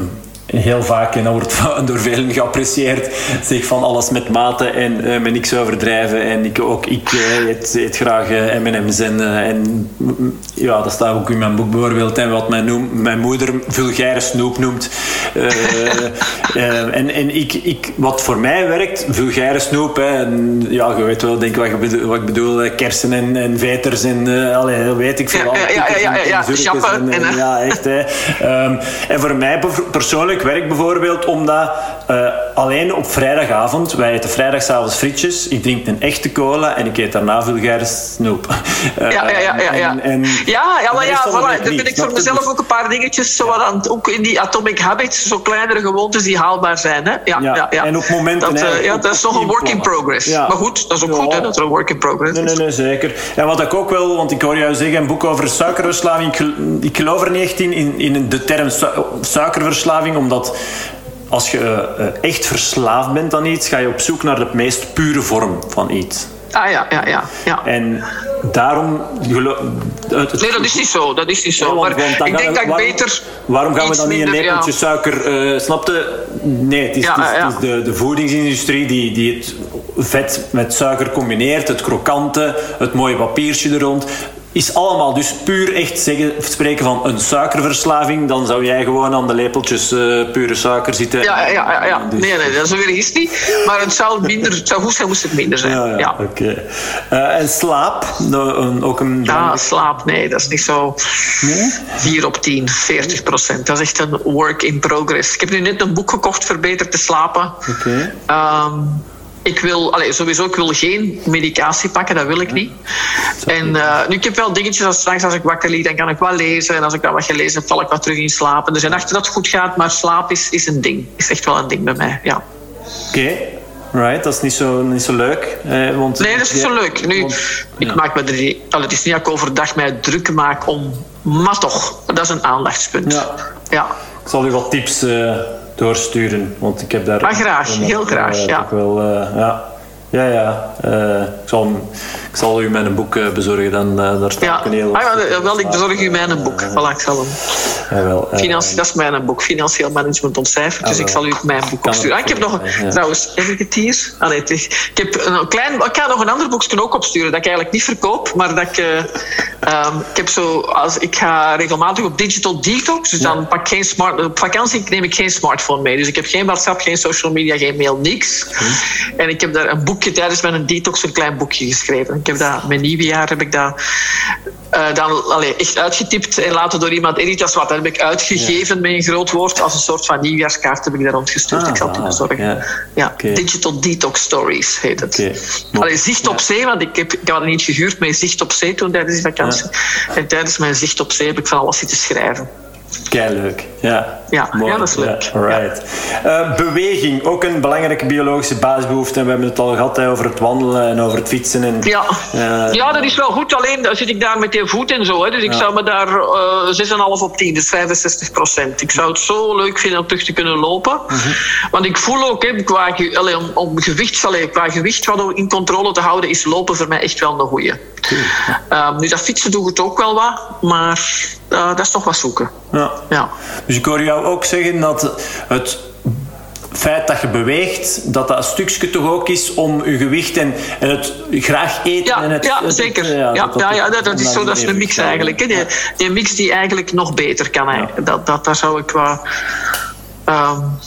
heel vaak, en dat wordt door velen geapprecieerd, zegt van alles met mate en eh, met niks overdrijven. En ik, ook ik eh, eet, eet graag eh, M&M's en, en mm, ja, dat staat ook in mijn boek bijvoorbeeld. En wat mijn, noem, mijn moeder vulgaire snoep noemt. En en ik, ik, wat voor mij werkt, vulgaire snoep. Hè, en, ja, je weet wel denk ik wat, je bedoel, wat ik bedoel. Kersen en, en veters en allee, weet ik veel. Ja, ja, ja, ja, ja, en- en ja, en- eh. echt. Hè. Ehm, en voor mij bev- persoonlijk werkt bijvoorbeeld omdat eh, alleen op vrijdagavond, wij eten vrijdagavond frietjes, ik drink een echte cola en ik eet daarna vulgaire snoep. Ja, ja, ja, ja, ja. En- en- ja, ja, maar voilà, niet, ben ik voor mezelf ook een paar dingetjes, zo aan, ook in die atomic habits, zo kleinere gewoontes die haalbaar zijn. Hè? Ja, Ja, ja, ja. en op momenten Dat, eh, ja, dat is nog een work in progress. Ja. Maar goed, dat is ook goed hè, dat er een work in progress Nee, is. nee, nee, zeker. En wat ik ook wel, want ik hoor jou zeggen, een boek over suikerverslaving. Ik, gel- ik geloof er niet echt in, in, in de term su- suikerverslaving, omdat als je eh, echt verslaafd bent aan iets, ga je op zoek naar de meest pure vorm van iets. Ah ja, ja, ja. ja. En daarom... het- het- Nee, dat is niet zo. Dat is niet zo. Ja, want- maar want ik denk we- dat ik waarom- beter. Waarom gaan we dan niet een lepeltje ja. suiker... eh snapte? Nee, het is, Ja, het is, ja. het is de, de voedingsindustrie die, die het vet met suiker combineert. Het krokante, het mooie papiertje er rond. Is allemaal dus puur echt zeggen, spreken van een suikerverslaving. Dan zou jij gewoon aan de lepeltjes eh, pure suiker zitten. Ja, ja, ja. ja. Dus- Nee, nee, dat zo erg is het niet. Maar het zou, minder, het zou goed zijn moest het minder zijn. Ja, Ja, ja, ja. oké. Eh, en slaap, nou, een- ook een... slaap, nee, dat is niet zo. 4 op 10, 40 procent. Dat is echt een work in progress. Ik heb nu net een boek gekocht voor beter te slapen. Oké. Ehm, ik wil, allee, sowieso, ik wil geen medicatie pakken, dat wil ik niet. En eh, nu, ik heb wel dingetjes, als straks als ik wakker lig, dan kan ik wel lezen. En als ik dan wat gelezen heb, val ik wat terug in slaap. En er zijn nachten dat het goed gaat, maar slaap is, is een ding. Is echt wel een ding bij mij, ja. Oké. right. Dat is niet zo, niet zo leuk. Eh, want, nee, dat is niet zo leuk. Nu, ik maak me er, al, het is niet dat ik overdag mij druk maak om... Maar toch, dat is een aandachtspunt. Ja. ja. Ik zal u wat tips uh, doorsturen, want ik heb daar... Ah, graag, heel graag, uh, ja. Wel, ja. Ja, ja. Uh, ik, zal, ik zal u mijn boek uh, bezorgen. Dan, uh, daar staat ja. een heel... Ah, ja, wel, ik bezorg u mijn boek. Voilà, ik zal hem... Ja, wel, Financi dat is mijn boek. Financieel management ontcijferd. Dus ah, ik zal u mijn boek opsturen. Ah, ik heb nog... Trouwens, heb ik het hier? Ah, nee, het is, ik, heb een klein, ik ga nog een ander boekje ook opsturen. Dat ik eigenlijk niet verkoop. Maar dat ik... Um, ik heb zo... Als, ik ga regelmatig op digital detox. Dus dan pak ik geen smart... Op vakantie neem ik geen smartphone mee. Dus ik heb geen WhatsApp, geen social media, geen mail, niks. Hm. En ik heb daar een boek boekje tijdens mijn detox een klein boekje geschreven. Ik heb dat, mijn nieuwe jaar heb ik dat uh, dan allee, echt uitgetypt en laten door iemand Editas wat. Dat heb ik uitgegeven met een groot woord. Als een soort van nieuwjaarskaart heb ik daar rondgestuurd. Ah, ik zal het kunnen zorgen. Ja. ja. Digital Detox Stories heet het. Okay. Allee, zicht op zee, want ik heb, ik had niet gehuurd met zicht op zee toen tijdens die vakantie. En tijdens mijn zicht op zee heb ik van alles zitten schrijven. Kei leuk. Ja, ja, ja dat is leuk. Ja, right. Uh, beweging, ook een belangrijke biologische basisbehoefte. En we hebben het al gehad hè, over het wandelen en over het fietsen. En, ja. Uh, ja, dat is wel goed. Alleen zit ik daar met die voet en zo. Hè. Dus ik zou me daar uh, 6,5 op 10, dus 65 procent. Ik zou het zo leuk vinden om terug te kunnen lopen. Mm -hmm. Want ik voel ook, hè, qua, allee, om, om gewicht, allee, qua gewicht wat in controle te houden, is lopen voor mij echt wel een goeie. Um, nu, dat fietsen doe ik het ook wel wat, maar uh, dat is toch wat zoeken. Ja. Ja. Dus ik hoor jou ook zeggen dat het feit dat je beweegt, dat dat stukje toch ook is om je gewicht en, en het graag eten. Ja, en het, ja zeker. Het, ja, ja, dat, ja, ja, dat, dat is zo, dat is een mix eigenlijk. Hè. Die, die mix die eigenlijk nog beter kan. Dat, dat, daar zou ik wel... Um,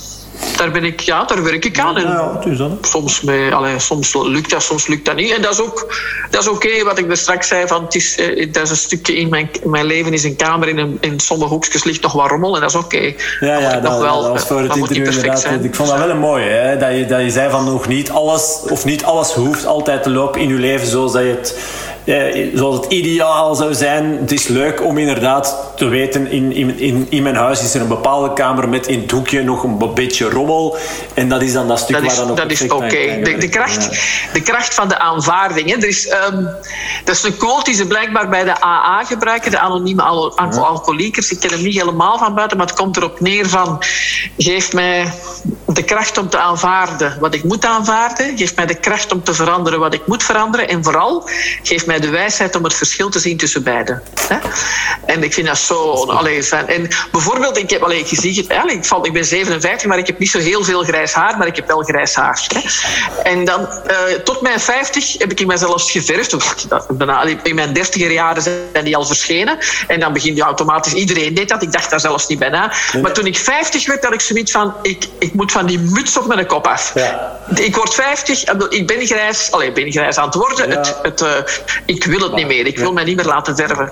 daar, ben ik, ja, daar werk ik aan. En ja, ja, soms, mee, allee, soms lukt dat, soms lukt dat niet. En dat is ook dat is oké, wat ik er straks zei. Van, het is, eh, dat is een stukje in mijn, mijn leven, is een kamer. In, een, in sommige hoekjes ligt nog wat rommel. En dat is oké. Okay. Ja, ja dat, nog wel, dat was voor het interview inderdaad. Zijn. Ik vond dat wel een mooie. Hè? Dat, je, dat je zei van nog niet alles, of niet alles hoeft altijd te lopen in je leven zoals dat je het eh, zoals het ideaal zou zijn. Het is leuk om inderdaad te weten, in, in, in, mijn huis is er een bepaalde kamer met in het hoekje nog een beetje rommel. En dat is dan dat stuk dat waar dan ook Dat is oké. Okay. De, de, kracht, de kracht van de aanvaarding. Hè. Er is, um, dat is een quote die ze blijkbaar bij de AA gebruiken, de anonieme al alcoholiekers. Ik ken hem niet helemaal van buiten, maar het komt erop neer van... Geef mij de kracht om te aanvaarden wat ik moet aanvaarden. Geef mij de kracht om te veranderen wat ik moet veranderen. En vooral, geef mij de wijsheid om het verschil te zien tussen beiden. En ik vind dat zo allee, fijn. En bijvoorbeeld, ik heb, allee, het, eigenlijk, ik, val, ik ben 57, maar ik heb niet zo heel veel grijs haar, maar ik heb wel grijs haar. Hè. En dan, uh, tot mijn 50 heb ik mezelf geverfd. In mijn dertiger jaren zijn die al verschenen. En dan begint je automatisch, iedereen deed dat. Ik dacht daar zelfs niet bij na. Maar toen ik 50 werd, had ik zoiets van, ik, ik moet van die muts op mijn kop af. Ja. Ik word 50, ik ben grijs, allee, ik ben grijs aan het worden. Ja. Het, het, uh, ik wil het niet meer. Ik wil mij niet meer laten verven.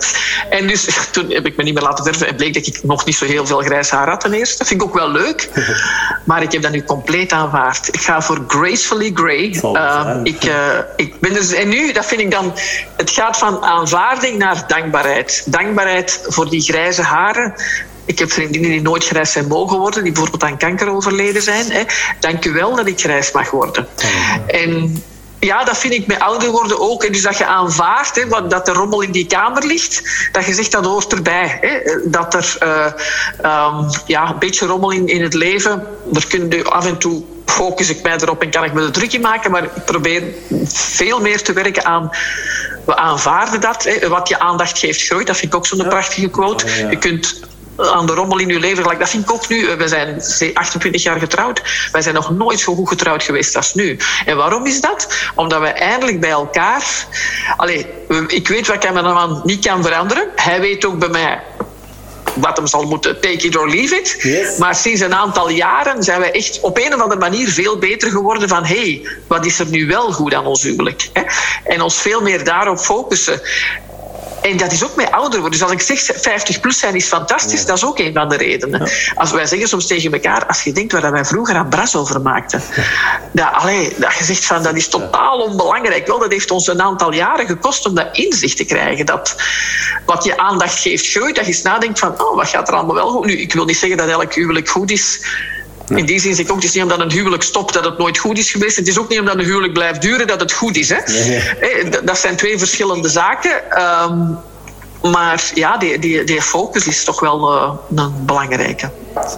En dus toen heb ik me niet meer laten verven en bleek dat ik nog niet zo heel veel grijs haar had ten eerste. Dat vind ik ook wel leuk. Maar ik heb dat nu compleet aanvaard. Ik ga voor gracefully grey. Uh, ik, uh, ik ben dus, en nu, dat vind ik dan... Het gaat van aanvaarding naar dankbaarheid. Dankbaarheid voor die grijze haren. Ik heb vriendinnen die nooit grijs zijn mogen worden, die bijvoorbeeld aan kanker overleden zijn. Hè. Dank u wel dat ik grijs mag worden. En ja, dat vind ik met ouder worden ook. En dus dat je aanvaardt hè, dat er rommel in die kamer ligt. Dat je zegt dat hoort erbij. Hè. Dat er uh, um, ja, een beetje rommel in, in het leven. Daar kun je af en toe focus ik mij erop en kan ik me er druk in maken. Maar ik probeer veel meer te werken aan. We aanvaarden dat. Hè. Wat je aandacht geeft groeit. Dat vind ik ook zo'n prachtige quote. Je kunt aan de rommel in uw leven. Dat vind ik ook nu. We zijn 28 jaar getrouwd. Wij zijn nog nooit zo goed getrouwd geweest als nu. En waarom is dat? Omdat we eindelijk bij elkaar. Allee, ik weet wat ik mijn man niet kan veranderen. Hij weet ook bij mij wat hem zal moeten take it or leave it. Yes. Maar sinds een aantal jaren zijn we echt op een of andere manier veel beter geworden van hé, hey, wat is er nu wel goed aan ons huwelijk? En ons veel meer daarop focussen. En dat is ook met ouder worden. Dus als ik zeg 50 plus zijn is fantastisch, dat is ook een van de redenen. Als wij zeggen soms tegen elkaar, als je denkt waar wij vroeger aan bras over maakten. Dat, allee, dat je zegt van dat is totaal onbelangrijk. Wel, dat heeft ons een aantal jaren gekost om dat inzicht te krijgen. Dat wat je aandacht geeft groeit. Dat je eens nadenkt van oh, wat gaat er allemaal wel goed. Nu, ik wil niet zeggen dat elk huwelijk goed is In die zin zeg ik ook, het is niet omdat een huwelijk stopt dat het nooit goed is geweest. Het is ook niet omdat een huwelijk blijft duren dat het goed is. Hè? Eh, Dat zijn twee verschillende zaken. Ehm, maar ja, die, die, die focus is toch wel uh, een belangrijke.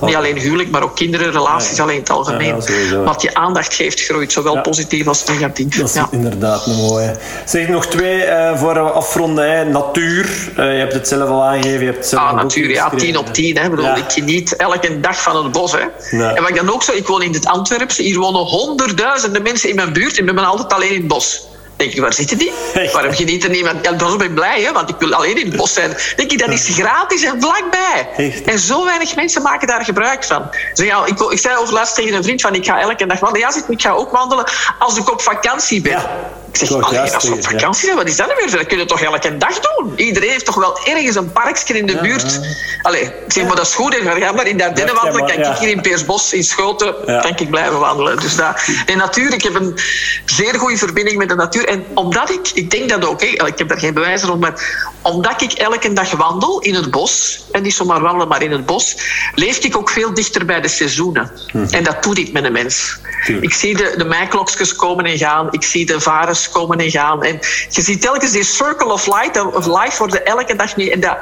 Niet alleen huwelijk, maar ook kinderen, relaties, Ja. alleen in het algemeen. Ja. Wat je aandacht geeft, groeit. Zowel positief als negatief. Dat is Ja. inderdaad een mooie. Zeg nog twee eh, voor we afronden. Hè. Natuur. Eh, je hebt het zelf al aangegeven. Je hebt het zelf Ah, natuurlijk, ja, tien op tien. Hè. Ik Bedoel. Ik geniet elke dag van het bos. Hè. En wat ik dan ook zo, ik woon in het Antwerpse. Hier wonen honderdduizenden mensen in mijn buurt en ik ben altijd alleen in het bos. Denk ik, waar zitten die? Waarom geniet er niemand? Ja, daarom ben ik blij, hè, want ik wil alleen in het bos zijn. Denk je, dat is gratis en vlakbij. Echt? En zo weinig mensen maken daar gebruik van. Ja, ik, ik zei overlaatst tegen een vriend van, ik ga elke dag wandelen. Ja, zegt, ik ga ook wandelen als ik op vakantie ben. Ja, Ik zeg, ik allee, als we op vakantie zijn, wat is dat nu weer? Dat kun je toch elke dag doen? Iedereen heeft toch wel ergens een parkje in de buurt. Allee, ik zeg, maar dat is goed. hè. Ga maar in Dardenne wandelen. Kan ja. ik hier in Peersbos, in Schoten, kan ik blijven wandelen. Dus dat, en natuurlijk, ik heb een zeer goede verbinding met de natuur. En omdat ik, ik denk dat ook, hè, ik heb daar geen bewijzen rond, maar omdat ik elke dag wandel in het bos, en niet zomaar wandelen, maar in het bos, leef ik ook veel dichter bij de seizoenen. En dat doet dit met een mens. Ik zie de, de meiklokjes komen en gaan. Ik zie de varens komen en gaan. En je ziet telkens die circle of light, of life worden elke dag niet. En dat,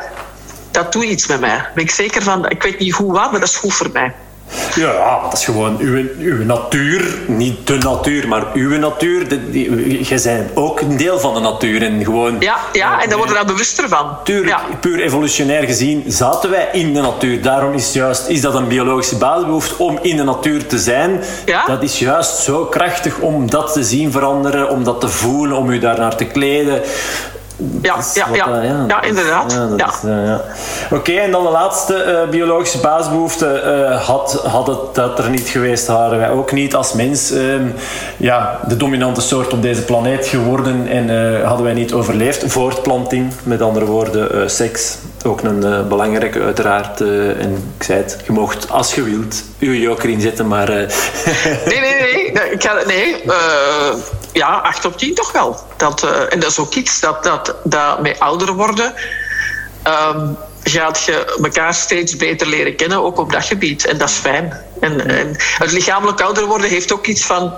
dat doet iets met mij. Ben ik zeker van. Ik weet niet hoe wat, maar dat is goed voor mij. Ja, dat is gewoon uw, uw natuur. Niet de natuur, maar uw natuur. De, die, jij bent ook een deel van de natuur. En gewoon, Ja, ja en daar worden we dan bewuster van. Tuurlijk, Ja. puur evolutionair gezien zaten wij in de natuur. Daarom is, juist, is dat een biologische basisbehoefte om in de natuur te zijn. Ja? Dat is juist zo krachtig om dat te zien veranderen, om dat te voelen, om u daarnaar te kleden. Ja, is ja, wat, ja. eh, ja, inderdaad. Ja, Ja. eh, ja. Oké, en dan de laatste eh, biologische basisbehoefte. eh, had, had het dat er niet geweest, waren wij ook niet als mens ehm, ja, de dominante soort op deze planeet geworden en eh, hadden wij niet overleefd. Voortplanting, met andere woorden, eh, seks. Ook een eh, belangrijke, uiteraard. eh, en ik zei het, je mocht als je wilt uw joker inzetten, maar. eh, Nee, nee, nee. ik ga, nee ja, 8 op 10 toch wel. Dat, en dat is ook iets dat, dat, dat met ouder worden. ehm, gaat je elkaar steeds beter leren kennen, ook op dat gebied. En dat is fijn. En, en het lichamelijk ouder worden heeft ook iets van...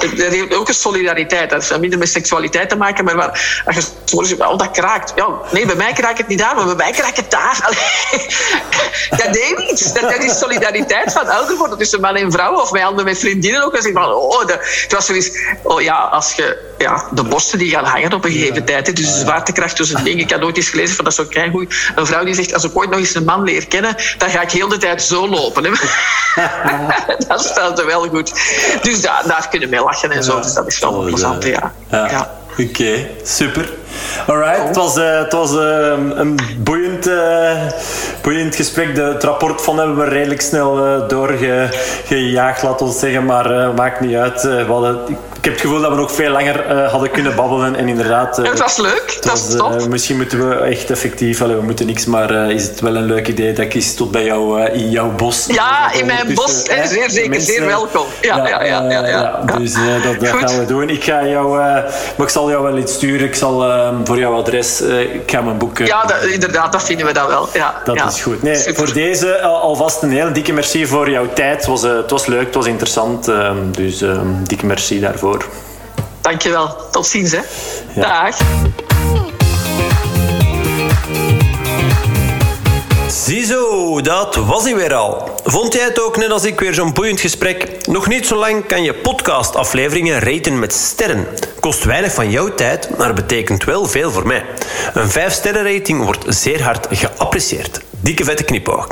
Er heeft ook een solidariteit. Dat heeft minder met seksualiteit te maken, maar waar, als je zegt, oh, dat kraakt. Ja, nee, bij mij kraakt het niet daar, maar bij mij kraakt het daar. Allee, dat deed niets. Dat, dat is solidariteit van ouder worden tussen man en vrouw. Of bij anderen met vriendinnen ook. Als ik van, oh, de, het was zoiets... Oh ja, als je... Ja, de borsten die gaan hangen op een gegeven tijd. hè. Dus de zwaartekracht tussen dingen. Ik had ooit eens gelezen van dat is zo keigoed. Een vrouw die zegt, als ik ooit nog eens een man leer kennen, dan ga ik heel de tijd zo lopen. Hè. dat stelt er wel goed. Dus daar, daar kunnen we lachen en zo. Dus dat is wel plezant, ja. Ja. ja. Oké, super. Alright, het was, eh, het was eh, een boeiend, eh, boeiend gesprek. De, het rapport van hebben we redelijk snel eh, doorgejaagd, laten we zeggen. Maar maakt niet uit. We hadden, ik heb het gevoel dat we nog veel langer hadden kunnen babbelen. En inderdaad... het was leuk. het Dat was, is top. misschien moeten we echt effectief... we moeten niks, maar is het wel een leuk idee dat ik eens tot bij jou in jouw bos... Ja, in mijn ondertussen, bos, hè, zeer zeker, mensen- zeer welkom. Ja, ja, ja, ja, ja. Dus dat, dat gaan we doen. Ik ga jou... maar ik zal jou wel iets sturen. Ik zal eh, voor jouw adres... eh, ik ga mijn boek... eh, Ja, dat, inderdaad, dat vinden we dan wel. Ja, dat ja. is goed. Nee, Super. voor deze al- alvast een heel dikke merci voor jouw tijd. Het was, eh, het was leuk, het was interessant. ehm, dus ehm, dikke merci daarvoor. Dankjewel. Tot ziens, hè. Ja. Dag. Ziezo, dat was hij weer al. Vond jij het ook net als ik weer zo'n boeiend gesprek? Nog niet zo lang kan je podcastafleveringen raten met sterren. Kost weinig van jouw tijd, maar betekent wel veel voor mij. Een 5-sterren rating wordt zeer hard geapprecieerd. Dikke vette knipoog.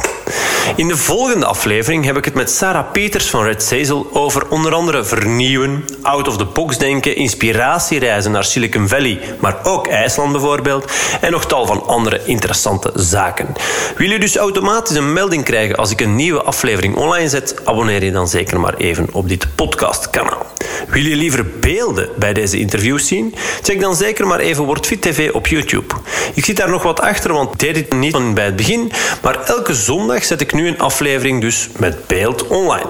In de volgende aflevering heb ik het met Sarah Peters van Red Hazel over onder andere vernieuwen, out of the box denken, inspiratiereizen naar Silicon Valley, maar ook IJsland bijvoorbeeld, en nog tal van andere interessante zaken. Wil je dus automatisch een melding krijgen als ik een nieuwe aflevering online zet? Abonneer je dan zeker maar even op dit podcastkanaal. Wil je liever beelden bij deze interviews zien? Check dan zeker maar even WordFit TV op YouTube. Ik zit daar nog wat achter, want deed dit niet van bij het begin, maar elke zondag zet ik nu een aflevering dus met beeld online.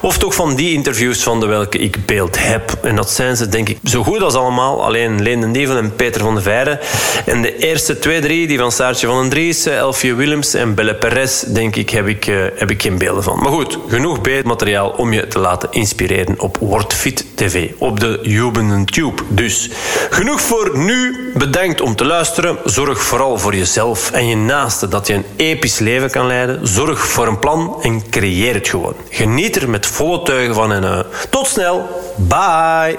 Of toch van die interviews van de welke ik beeld heb. En dat zijn ze denk ik zo goed als allemaal. Alleen Leen de en Peter van de Veire. En de eerste twee, drie, die van Saartje van den Dries, Elfie Willems en Belle Perez, denk ik, heb ik, uh, heb ik geen beelden van. Maar goed, genoeg beeldmateriaal om je te laten inspireren op WordFit TV. Op de Jubenden Tube. Dus genoeg voor nu. Bedankt om te luisteren. Zorg vooral voor jezelf en je naaste dat je een episch leven kan leiden. Zorg voor een plan en creëer het gewoon. Geniet er met volle teugen van en uh, tot snel. Bye.